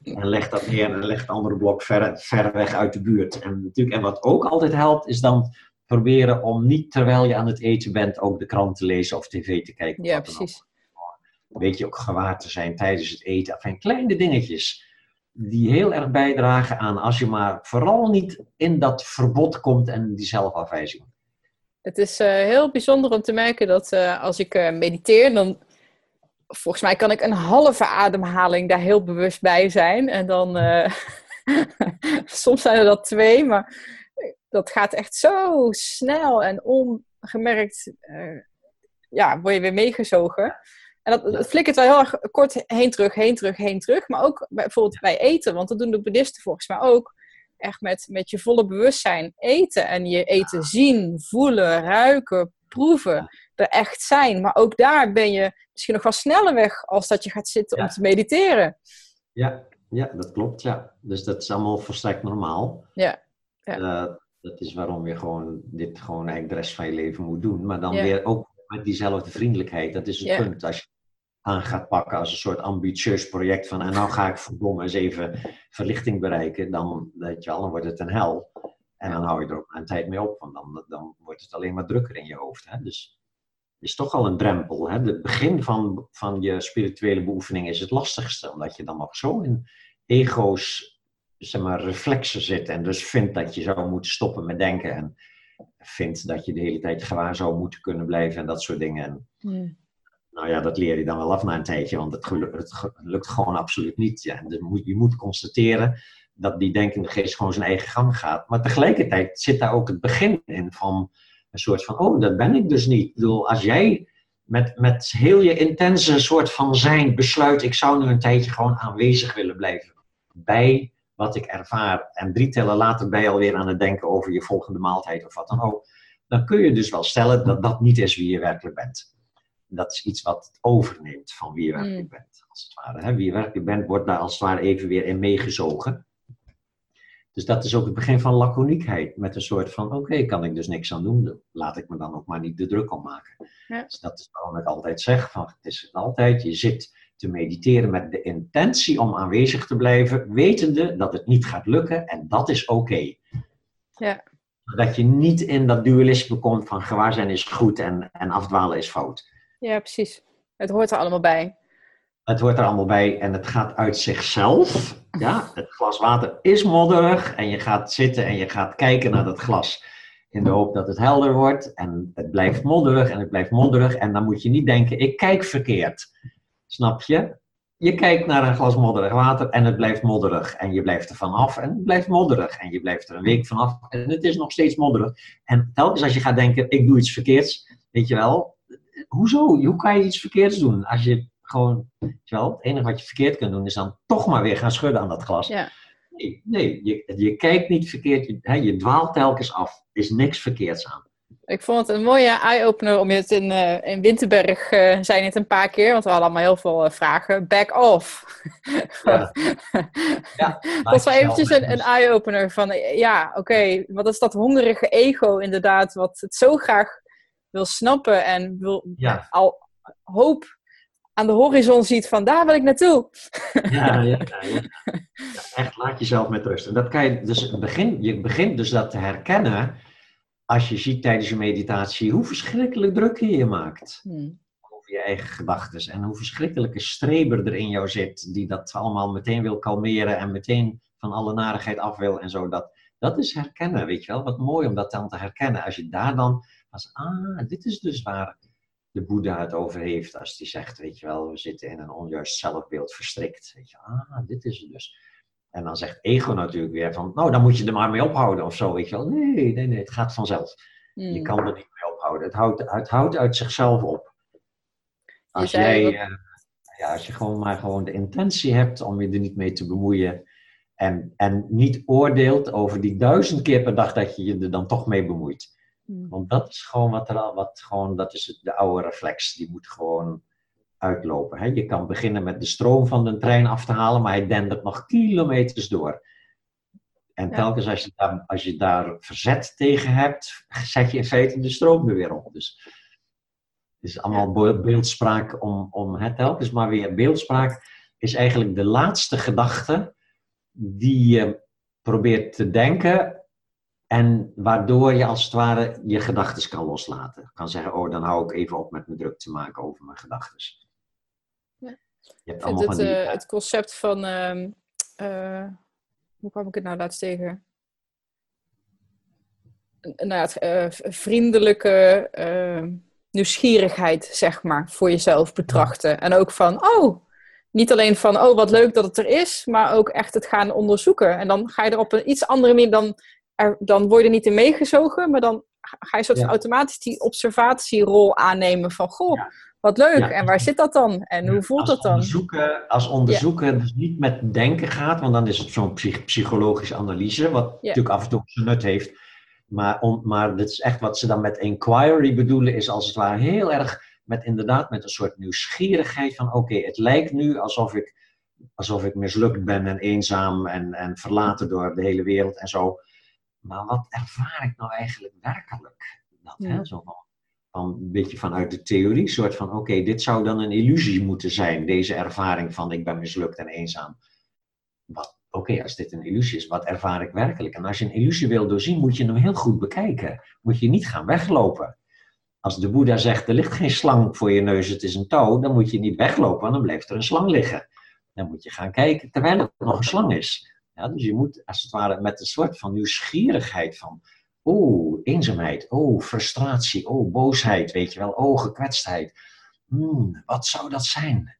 En leg dat neer en leg het andere blok ver, ver weg uit de buurt. En, natuurlijk, en wat ook altijd helpt, is dan proberen om niet terwijl je aan het eten bent ook de krant te lezen of tv te kijken. Ja, precies. Weet je ook gewaar te zijn tijdens het eten. Enfin, kleine dingetjes die heel erg bijdragen aan als je maar vooral niet in dat verbod komt en die zelfafwijzing. Het is uh, heel bijzonder om te merken dat uh, als ik uh, mediteer, dan volgens mij kan ik een halve ademhaling daar heel bewust bij zijn. En dan, soms zijn er dat twee, maar dat gaat echt zo snel en ongemerkt, ja, word je weer meegezogen. En dat, dat flikkert wel heel erg kort heen terug, heen terug, heen terug. Maar ook bijvoorbeeld bij eten, want dat doen de boeddhisten volgens mij ook echt met, met je volle bewustzijn eten. En je eten zien, voelen, ruiken, proeven. Er echt zijn. Maar ook daar ben je misschien nog wel sneller weg als dat je gaat zitten om te mediteren. Ja, ja, dat klopt. Ja. Dus dat is allemaal volstrekt normaal. Ja. ja. Uh, dat is waarom je gewoon dit gewoon eigenlijk de rest van je leven moet doen. Maar dan weer ook met diezelfde vriendelijkheid. Dat is het punt. Als je aan gaat pakken als een soort ambitieus project van en nou ga ik verdomme eens even verlichting bereiken, dan, weet je wel, dan wordt het een hel. En dan hou je er ook een tijd mee op, want dan, dan wordt het alleen maar drukker in je hoofd. Hè? Dus het is toch al een drempel. Hè? Het begin van, van je spirituele beoefening is het lastigste, omdat je dan nog zo in ego's, zeg maar, reflexen zit en dus vindt dat je zou moeten stoppen met denken en vindt dat je de hele tijd gewaar zou moeten kunnen blijven en dat soort dingen. Hmm. Nou ja, dat leer je dan wel af na een tijdje, want het, het lukt gewoon absoluut niet. Ja. Dus moet, je moet constateren dat die denkende geest gewoon zijn eigen gang gaat. Maar tegelijkertijd zit daar ook het begin in van een soort van, oh, dat ben ik dus niet. Ik bedoel, als jij met, met heel je intense soort van zijn besluit, ik zou nu een tijdje gewoon aanwezig willen blijven bij wat ik ervaar. En drie tellen later ben je alweer aan het denken over je volgende maaltijd of wat dan ook. Dan kun je dus wel stellen dat dat niet is wie je werkelijk bent dat is iets wat overneemt van wie je werkelijk mm. bent. Als het ware, hè? Wie je werkelijk bent, wordt daar als het ware even weer in meegezogen. Dus dat is ook het begin van laconiekheid. Met een soort van, oké, kan ik dus niks aan doen. Laat ik me dan ook maar niet de druk om maken. Ja. Dus dat is waarom ik altijd zeg, van, het is altijd, je zit te mediteren met de intentie om aanwezig te blijven, wetende dat het niet gaat lukken en dat is oké. Ja. Dat je niet in dat dualisme komt van gewaarzijn is goed en, en afdwalen is fout. Ja, precies. Het hoort er allemaal bij. Het hoort er allemaal bij en het gaat uit zichzelf. Ja, het glas water is modderig en je gaat zitten en je gaat kijken naar dat glas. In de hoop dat het helder wordt en het blijft modderig en het blijft modderig. En dan moet je niet denken, ik kijk verkeerd. Snap je? Je kijkt naar een glas modderig water en het blijft modderig. En je blijft er vanaf en het blijft modderig. En je blijft er een week vanaf en het is nog steeds modderig. En telkens als je gaat denken, ik doe iets verkeerds, weet je wel, hoezo? Hoe kan je iets verkeerds doen? Als je gewoon, wel, het enige wat je verkeerd kunt doen is dan toch maar weer gaan schudden aan dat glas. Ja. Nee, nee je, je kijkt niet verkeerd, je, hè, je dwaalt telkens af. Er is niks verkeerds aan. Ik vond het een mooie eye-opener om je het in, uh, in Winterberg, uh, zei het een paar keer, want we hadden allemaal heel veel uh, vragen. Back off. Ja. ja, dat was wel eventjes een, een eye-opener van, ja, oké, okay, wat is dat hongerige ego inderdaad, wat het zo graag wil snappen en wil ja. al hoop aan de horizon ziet van, daar wil ik naartoe. Ja, ja, ja, echt, laat jezelf met rust. En dat kan je, dus begin, je begint dus dat te herkennen als je ziet tijdens je meditatie hoe verschrikkelijk druk je je maakt hmm. over je eigen gedachten en hoe verschrikkelijke streber er in jou zit die dat allemaal meteen wil kalmeren en meteen van alle narigheid af wil en zo. Dat, dat is herkennen, weet je wel. Wat mooi om dat dan te herkennen. Als je daar dan, als, ah, dit is dus waar de Boeddha het over heeft. Als die zegt, weet je wel, we zitten in een onjuist zelfbeeld verstrikt. Weet je, ah, dit is het dus. En dan zegt ego natuurlijk weer van, nou, dan moet je er maar mee ophouden of zo, weet je wel. Nee, nee, nee, het gaat vanzelf. Je Hmm. kan er niet mee ophouden. Het houdt, het houdt uit zichzelf op. Als jij, uh, ja, als je gewoon maar gewoon de intentie hebt om je er niet mee te bemoeien en, en niet oordeelt over die duizend keer per dag dat je je er dan toch mee bemoeit. Hmm. Want dat is gewoon wat er al, wat gewoon, dat is de oude reflex. Die moet gewoon uitlopen. Hè? Je kan beginnen met de stroom van de trein af te halen, maar hij dendert nog kilometers door. En Ja. telkens als je, daar, als je daar verzet tegen hebt, zet je in feite de stroom er weer op. Dus het is allemaal be- beeldspraak om, om hè, telkens maar weer. Beeldspraak is eigenlijk de laatste gedachte die je probeert te denken en waardoor je als het ware je gedachten kan loslaten. Kan zeggen, oh, dan hou ik even op met me druk te maken over mijn gedachten. Ja. Je hebt Ik vind allemaal het, van die... eh, het concept van, ehm, eh, hoe kwam ik het nou laatst tegen? Nou ja, het, eh, vriendelijke ehm, nieuwsgierigheid, zeg maar, voor jezelf betrachten. En ook van, oh, niet alleen van, oh, wat leuk dat het er is, maar ook echt het gaan onderzoeken. En dan ga je er op een iets andere manier, dan, er, dan word je er niet in meegezogen, maar dan ga je soort Ja. automatisch die observatierol aannemen van, goh, Ja. Wat leuk, Ja. en waar zit dat dan? En hoe voelt als dat dan? Onderzoeken, als onderzoeken dus niet met denken gaat, want dan is het zo'n psych- psychologische analyse, wat natuurlijk af en toe zijn nut heeft. Maar, om, maar dit is echt wat ze dan met inquiry bedoelen, is als het ware heel erg met inderdaad met een soort nieuwsgierigheid van oké, het lijkt nu alsof ik, alsof ik mislukt ben en eenzaam en, en verlaten door de hele wereld en zo. Maar wat ervaar ik nou eigenlijk werkelijk? Dat, hè? Zo van, van een beetje vanuit de theorie, soort van oké, dit zou dan een illusie moeten zijn, deze ervaring van ik ben mislukt en eenzaam. Oké, als dit een illusie is, wat ervaar ik werkelijk? En als je een illusie wil doorzien, moet je hem heel goed bekijken. Moet je niet gaan weglopen. Als de Boeddha zegt, er ligt geen slang voor je neus, het is een touw, dan moet je niet weglopen, want dan blijft er een slang liggen. Dan moet je gaan kijken terwijl het nog een slang is. Ja, dus je moet als het ware met een soort van nieuwsgierigheid van, oh, eenzaamheid, oh, frustratie, oh, boosheid, weet je wel, oh, gekwetstheid. Hmm, wat zou dat zijn?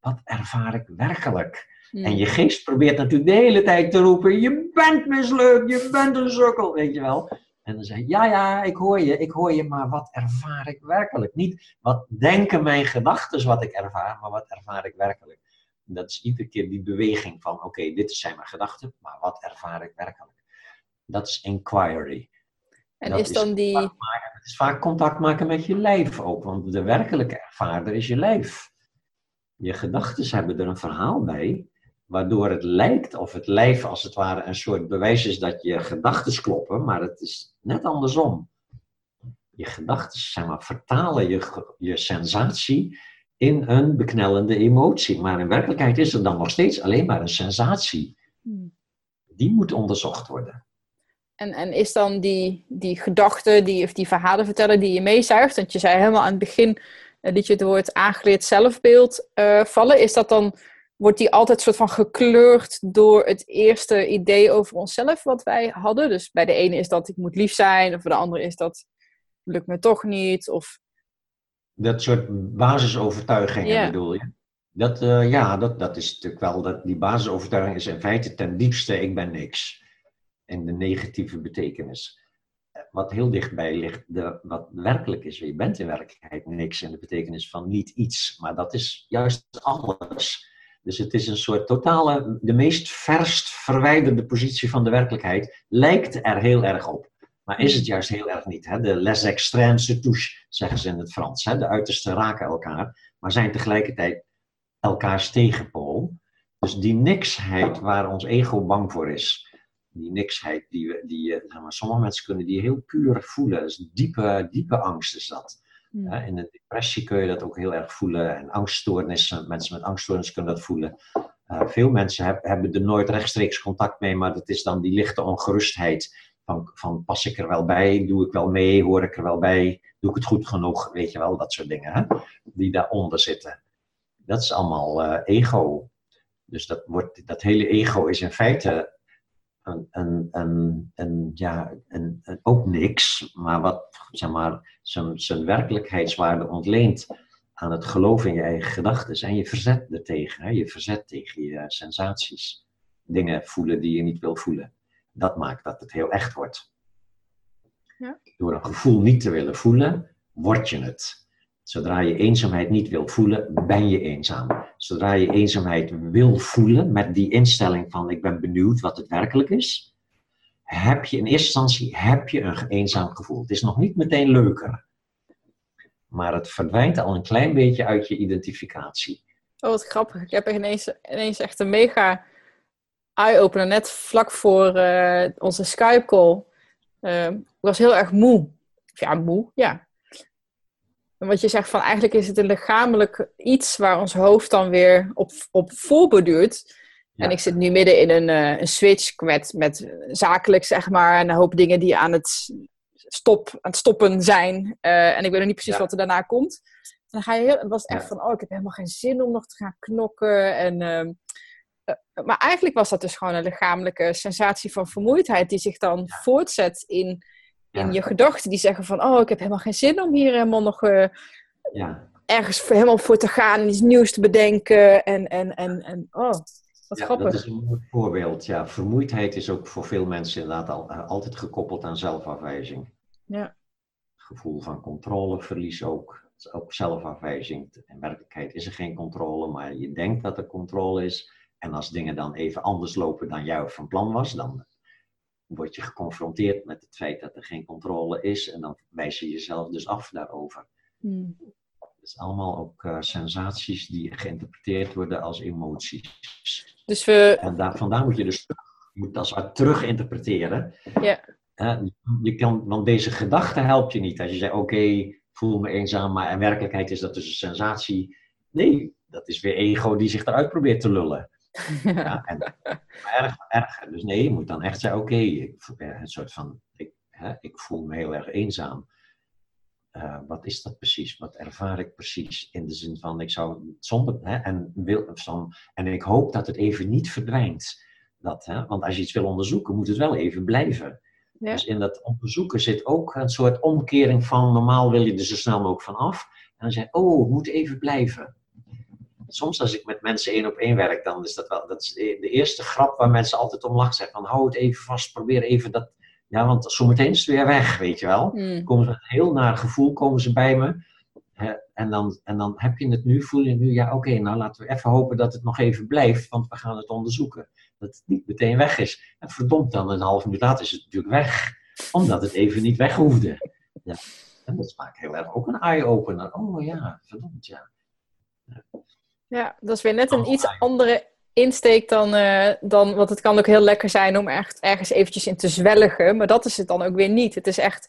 Wat ervaar ik werkelijk? Hmm. En je geest probeert natuurlijk de hele tijd te roepen: Je bent mislukt, je bent een sukkel, weet je wel. En dan zeg je: Ja, ja, ik hoor je, ik hoor je, maar wat ervaar ik werkelijk? Niet wat denken mijn gedachten wat ik ervaar, maar wat ervaar ik werkelijk? En dat is iedere keer die beweging van: Oké, dit zijn mijn gedachten, maar wat ervaar ik werkelijk? Dat is inquiry. En dat is dan die. Het is vaak contact maken met je lijf ook, want de werkelijke ervaarder is je lijf. Je gedachten hebben er een verhaal bij, waardoor het lijkt of het lijf als het ware een soort bewijs is dat je gedachten kloppen, maar het is net andersom. Je gedachten zeg maar, vertalen je, je sensatie in een beknellende emotie, maar in werkelijkheid is er dan nog steeds alleen maar een sensatie. Hmm. Die moet onderzocht worden. En, en is dan die, die gedachte, die, of die verhalen vertellen die je meezuigt, want je zei helemaal aan het begin eh, dat je het woord aangeleerd zelfbeeld eh, vallen, is dat dan, wordt die altijd soort van gekleurd door het eerste idee over onszelf wat wij hadden? Dus bij de ene is dat ik moet lief zijn, of bij de andere is dat lukt me toch niet, of Dat soort basisovertuigingen bedoel je? Dat, eh, ja, dat, dat is natuurlijk wel, dat, die basisovertuiging is in feite ten diepste, ik ben niks. In de negatieve betekenis. wat heel dichtbij ligt, de, wat werkelijk is. Je bent in werkelijkheid niks in de betekenis van niet iets, maar dat is juist alles. Dus het is een soort totale, de meest verst verwijderde positie van de werkelijkheid, lijkt er heel erg op. Maar is het juist heel erg niet. Hè? De les extrêmes touche, zeggen ze in het Frans. Hè? De uitersten raken elkaar, maar zijn tegelijkertijd elkaars tegenpool. Dus die niksheid waar ons ego bang voor is, die niksheid, die, we, die zeg maar, sommige mensen kunnen die heel puur voelen. Dus diepe, diepe angst is dat. Hmm. In een depressie kun je dat ook heel erg voelen. En angststoornissen, mensen met angststoornissen kunnen dat voelen. Uh, veel mensen heb, hebben er nooit rechtstreeks contact mee, maar dat is dan die lichte ongerustheid. Van, van pas ik er wel bij, doe ik wel mee, hoor ik er wel bij, doe ik het goed genoeg, weet je wel, dat soort dingen hè? die daaronder zitten. Dat is allemaal uh, ego. Dus dat, wordt, dat hele ego is in feite een, een, een ja, een, ook niks, maar wat zeg maar, zijn, zijn werkelijkheidswaarde ontleent aan het geloof in je eigen gedachten. En je verzet ertegen, hè? je verzet tegen je sensaties. Dingen voelen die je niet wil voelen. Dat maakt dat het heel echt wordt. Ja. Door een gevoel niet te willen voelen, word je het. Zodra je eenzaamheid niet wil voelen, ben je eenzaam. Zodra je eenzaamheid wil voelen met die instelling van ik ben benieuwd wat het werkelijk is, heb je in eerste instantie heb je een eenzaam gevoel. Het is nog niet meteen leuker, maar het verdwijnt al een klein beetje uit je identificatie. Oh, wat grappig. Ik heb ineens, ineens echt een mega eye-opener net vlak voor uh, onze Skype-call. Uh, ik was heel erg moe. Ja, moe, ja wat je zegt van eigenlijk is het een lichamelijk iets waar ons hoofd dan weer op, op voorbeduurt. En ik zit nu midden in een, uh, een switch met, met zakelijk, zeg maar, en een hoop dingen die aan het, stop, aan het stoppen zijn. Uh, en ik weet nog niet precies wat er daarna komt. En dan ga je heel, het was echt van, oh, ik heb helemaal geen zin om nog te gaan knokken. En, uh, maar eigenlijk was dat dus gewoon een lichamelijke sensatie van vermoeidheid die zich dan voortzet in in je gedachten die zeggen van, oh, ik heb helemaal geen zin om hier helemaal nog uh, ja. ergens helemaal voor te gaan en iets nieuws te bedenken. En, en, en, en oh, wat ja, grappig. Dat is een mooi voorbeeld. Ja, vermoeidheid is ook voor veel mensen inderdaad al, uh, altijd gekoppeld aan zelfafwijzing. Ja. Gevoel van controleverlies ook. Ook zelfafwijzing. In werkelijkheid is er geen controle, maar je denkt dat er controle is. En als dingen dan even anders lopen dan jou van plan was, dan word je geconfronteerd met het feit dat er geen controle is en dan wijs je jezelf dus af daarover. Hmm. Het is allemaal ook uh, sensaties die geïnterpreteerd worden als emoties. Dus we... En daar, vandaar moet je dus moet als terug interpreteren. Ja. Uh, je kan, want deze gedachte helpt je niet. Als je zegt, oké, okay, voel me eenzaam, maar in werkelijkheid is dat dus een sensatie. Nee, dat is weer ego die zich eruit probeert te lullen. Ja, en, erg, erg. Dus nee, je moet dan echt zeggen, oké, okay, een soort van, ik, hè, ik voel me heel erg eenzaam. Uh, wat is dat precies? Wat ervaar ik precies? In de zin van, ik zou zonder, hè, en, wil, van, en ik hoop dat het even niet verdwijnt. Dat, hè, want als je iets wil onderzoeken, moet het wel even blijven. Ja. Dus in dat onderzoeken zit ook een soort omkering van, normaal wil je er zo snel mogelijk van af. En dan zeg je, oh, het moet even blijven soms als ik met mensen één op één werk, dan is dat wel dat is de eerste grap waar mensen altijd om lachen. Zeggen van hou het even vast, probeer even dat. Ja, want zometeen is het weer weg, weet je wel. Mm. Komen ze met een heel naar gevoel komen ze bij me. en, dan, en dan heb je het nu, voel je nu, ja oké, nou laten we even hopen dat het nog even blijft, want we gaan het onderzoeken. Dat het niet meteen weg is. En verdomd, dan een half minuut later is het natuurlijk weg. Omdat het even niet weg hoefde. Ja. En dat is vaak heel erg ook een eye-opener. Oh ja, verdomd ja. Ja, dat is weer net een iets andere insteek dan, uh, dan, want het kan ook heel lekker zijn om echt ergens eventjes in te zwelgen, maar dat is het dan ook weer niet. Het is echt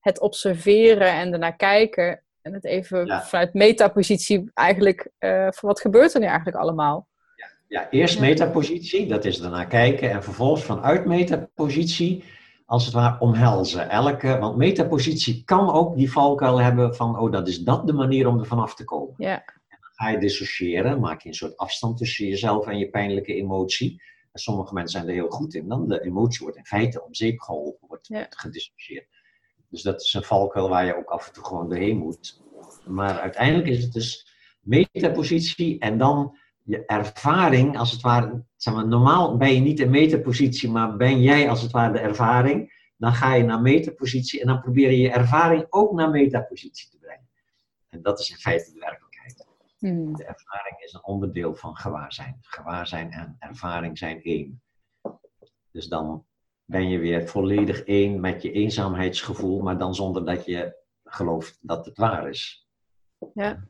het observeren en ernaar kijken en het even vanuit metapositie eigenlijk, uh, van wat gebeurt er nu eigenlijk allemaal? Ja, ja eerst ja. metapositie, dat is ernaar kijken en vervolgens vanuit metapositie als het ware omhelzen. Elke, want metapositie kan ook die valkuil hebben van, oh, dat is dat de manier om er vanaf te komen. Ja ga je dissociëren, maak je een soort afstand tussen jezelf en je pijnlijke emotie. En sommige mensen zijn er heel goed in. Dan de emotie wordt in feite om zeep geholpen, wordt, wordt gedissocieerd. Dus dat is een valkuil waar je ook af en toe gewoon doorheen moet. Maar uiteindelijk is het dus metapositie en dan je ervaring, als het ware. Zeg maar, normaal ben je niet in metapositie, maar ben jij als het ware de ervaring. dan ga je naar metapositie en dan probeer je je ervaring ook naar metapositie te brengen. En dat is in feite de werkelijkheid. Hmm. De ervaring is een onderdeel van gewaarzijn. Gewaarzijn en ervaring zijn één. Dus dan ben je weer volledig één met je eenzaamheidsgevoel, maar dan zonder dat je gelooft dat het waar is. Ja.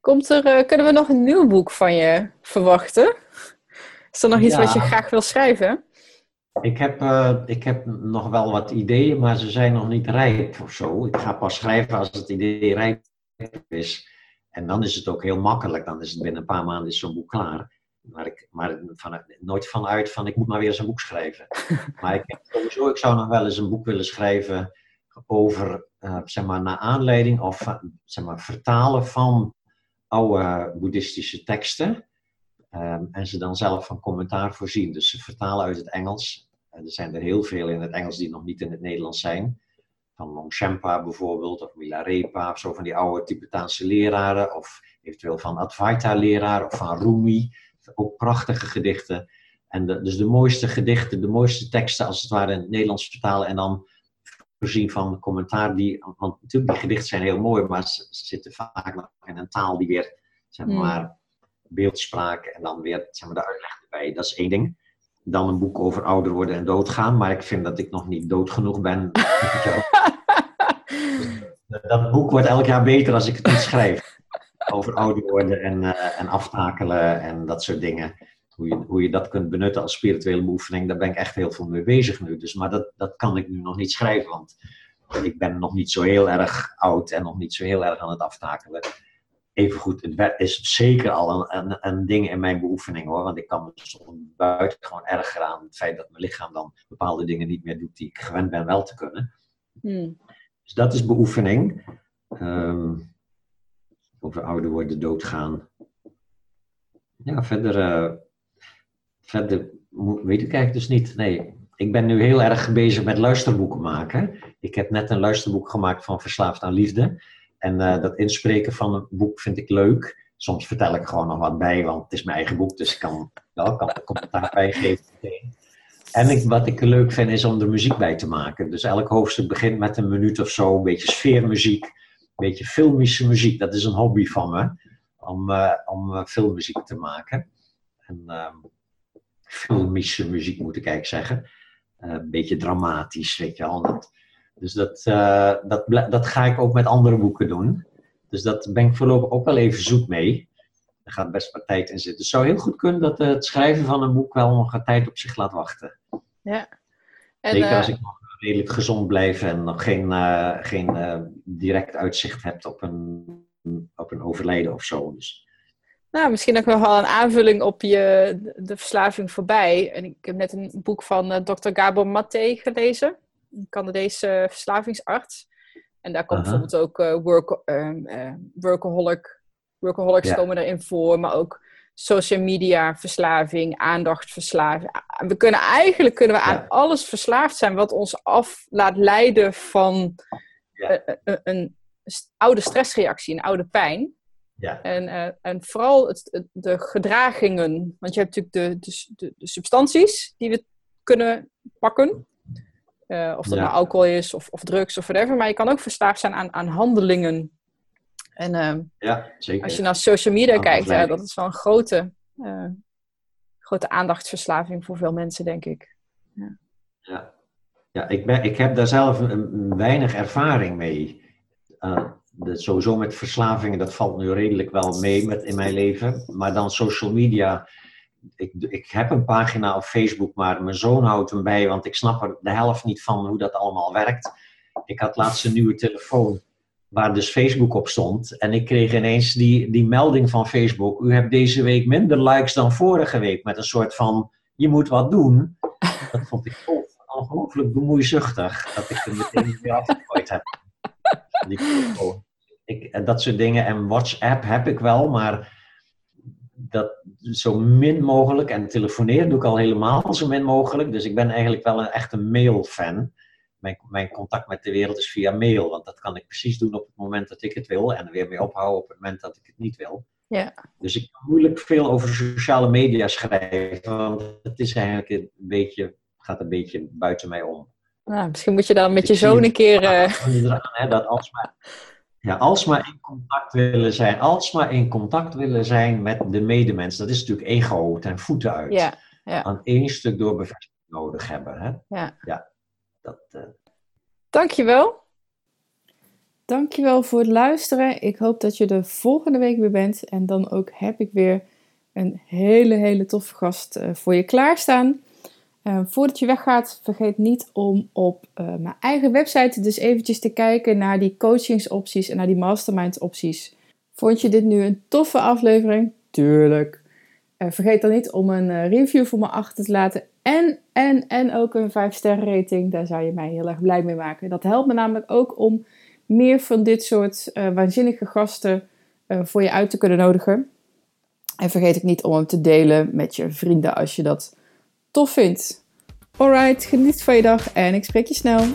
Komt er, uh, kunnen we nog een nieuw boek van je verwachten? Is er nog iets wat je graag wil schrijven? Ik heb, uh, ik heb nog wel wat ideeën, maar ze zijn nog niet rijp of zo. Ik ga pas schrijven als het idee rijp is. En dan is het ook heel makkelijk. Dan is het binnen een paar maanden is zo'n boek klaar. Maar, ik, maar nooit vanuit van ik moet maar weer eens een boek schrijven. maar ik heb sowieso, ik zou nog wel eens een boek willen schrijven over, uh, zeg maar, naar aanleiding of zeg maar, vertalen van oude boeddhistische teksten. Um, en ze dan zelf van commentaar voorzien. Dus ze vertalen uit het Engels. er zijn er heel veel in het Engels die nog niet in het Nederlands zijn. Van Longchenpa bijvoorbeeld, of Milarepa, of zo van die oude Tibetaanse leraren. Of eventueel van Advaita-leraar, of van Rumi. Ook prachtige gedichten. En dus de mooiste gedichten, de mooiste teksten als het ware in het Nederlands vertalen. En dan voorzien van commentaar. Die, want natuurlijk, die gedichten zijn heel mooi, maar ze, zitten vaak in een taal die weer, zeg hmm. maar beeldspraak en dan weer zeg maar, de uitleg erbij. Dat is één ding. Dan een boek over ouder worden en doodgaan, maar ik vind dat ik nog niet dood genoeg ben. dat boek wordt elk jaar beter als ik het niet schrijf. Over ouder worden en, uh, en aftakelen en dat soort dingen. Hoe je, hoe je dat kunt benutten als spirituele oefening, daar ben ik echt heel veel mee bezig nu. Dus, maar dat, dat kan ik nu nog niet schrijven, want ik ben nog niet zo heel erg oud en nog niet zo heel erg aan het aftakelen evengoed, het is zeker al een, een, een, ding in mijn beoefening hoor. Want ik kan me soms buiten gewoon erger aan het feit dat mijn lichaam dan bepaalde dingen niet meer doet die ik gewend ben wel te kunnen. Hmm. Dus dat is beoefening. Um, over ouder worden, doodgaan. Ja, verder, uh, verder weet ik eigenlijk dus niet. Nee, ik ben nu heel erg bezig met luisterboeken maken. Ik heb net een luisterboek gemaakt van Verslaafd aan Liefde. En uh, dat inspreken van een boek vind ik leuk. Soms vertel ik gewoon nog wat bij, want het is mijn eigen boek, dus ik kan, wel, kan er commentaar bij geven. En ik, wat ik leuk vind is om er muziek bij te maken. Dus elk hoofdstuk begint met een minuut of zo, een beetje sfeermuziek, een beetje filmische muziek. Dat is een hobby van me, om, uh, om uh, filmmuziek te maken. En, uh, filmische muziek moet ik eigenlijk zeggen. een beetje dramatisch, weet je wel. Dat, dus dat, uh, dat, dat ga ik ook met andere boeken doen. Dus dat ben ik voorlopig ook wel even zoet mee. Er gaat best wat tijd in zitten. Dus het zou heel goed kunnen dat het schrijven van een boek wel nog een tijd op zich laat wachten. Ja. En, Zeker als uh, ik nog redelijk gezond blijf en nog geen, uh, geen direct uitzicht heb op een, op een overlijden of zo. Dus. Nou, misschien ook nog wel een aanvulling op je, de verslaving voorbij. En ik heb net een boek van Dr. Gabor Maté gelezen een Canadese verslavingsarts. En daar komt bijvoorbeeld ook uh, work, uh, workaholic, workaholics komen erin voor, maar ook social media verslaving, aandachtverslaving. We kunnen eigenlijk kunnen we aan alles verslaafd zijn wat ons af laat leiden van ja. een, een, oude stressreactie, een oude pijn. Ja. En, en vooral het, de gedragingen, want je hebt natuurlijk de, de, de, de substanties die we kunnen pakken. Uh, of dat nou alcohol is of, of drugs of whatever. Maar je kan ook verslaafd zijn aan, aan handelingen. En uh, ja, zeker. als je naar social media kijkt, ja, dat is wel een grote, uh, grote aandachtsverslaving voor veel mensen, denk ik. Ja, ja. ja ik, ben, ik heb daar zelf een, weinig ervaring mee. De, sowieso met verslavingen, dat valt nu redelijk wel mee met, in mijn leven. Maar dan social media ik, ik heb een pagina op Facebook, maar mijn zoon houdt hem bij, want ik snap er de helft niet van hoe dat allemaal werkt. Ik had laatst een nieuwe telefoon waar dus Facebook op stond. En ik kreeg ineens die, die melding van Facebook: U hebt deze week minder likes dan vorige week. Met een soort van: Je moet wat doen. Dat vond ik ongelooflijk bemoeizuchtig. Dat ik er meteen weer afgegooid heb. Die. Ik, dat soort dingen. En WhatsApp heb ik wel, maar dat zo min mogelijk, en telefoneren doe ik al helemaal zo min mogelijk. Dus ik ben eigenlijk wel een echte mail-fan. Mijn, mijn contact met de wereld is via mail, want dat kan ik precies doen op het moment dat ik het wil en er weer mee ophouden op het moment dat ik het niet wil. Ja. Dus ik kan moeilijk veel over sociale media schrijven, want het is eigenlijk een beetje gaat een beetje buiten mij om. Nou, misschien moet je dan met je zoon een keer. Uh... dat alsmaar, ja, alsmaar in contact willen zijn, alsmaar in contact willen zijn met de medemens. Dat is natuurlijk ego ten voeten uit. Ja, ja. Aan één stuk door bevestiging nodig hebben. Hè? Ja. ja dat, uh... Dankjewel. Dankjewel voor het luisteren. Ik hoop dat je er volgende week weer bent. En dan ook heb ik weer een hele, hele toffe gast uh, voor je klaarstaan. Uh, voordat je weggaat, vergeet niet om op uh, mijn eigen website dus eventjes te kijken naar die coachingsopties en naar die mastermind opties. Vond je dit nu een toffe aflevering? Tuurlijk. vergeet dan niet om een review voor me achter te laten en, en, en ook een 5 sterren rating. Daar zou je mij heel erg blij mee maken. Dat helpt me namelijk ook om meer van dit soort waanzinnige gasten voor je uit te kunnen nodigen. En vergeet ik niet om hem te delen met je vrienden als je dat tof vindt. Alright, geniet van je dag en ik spreek je snel.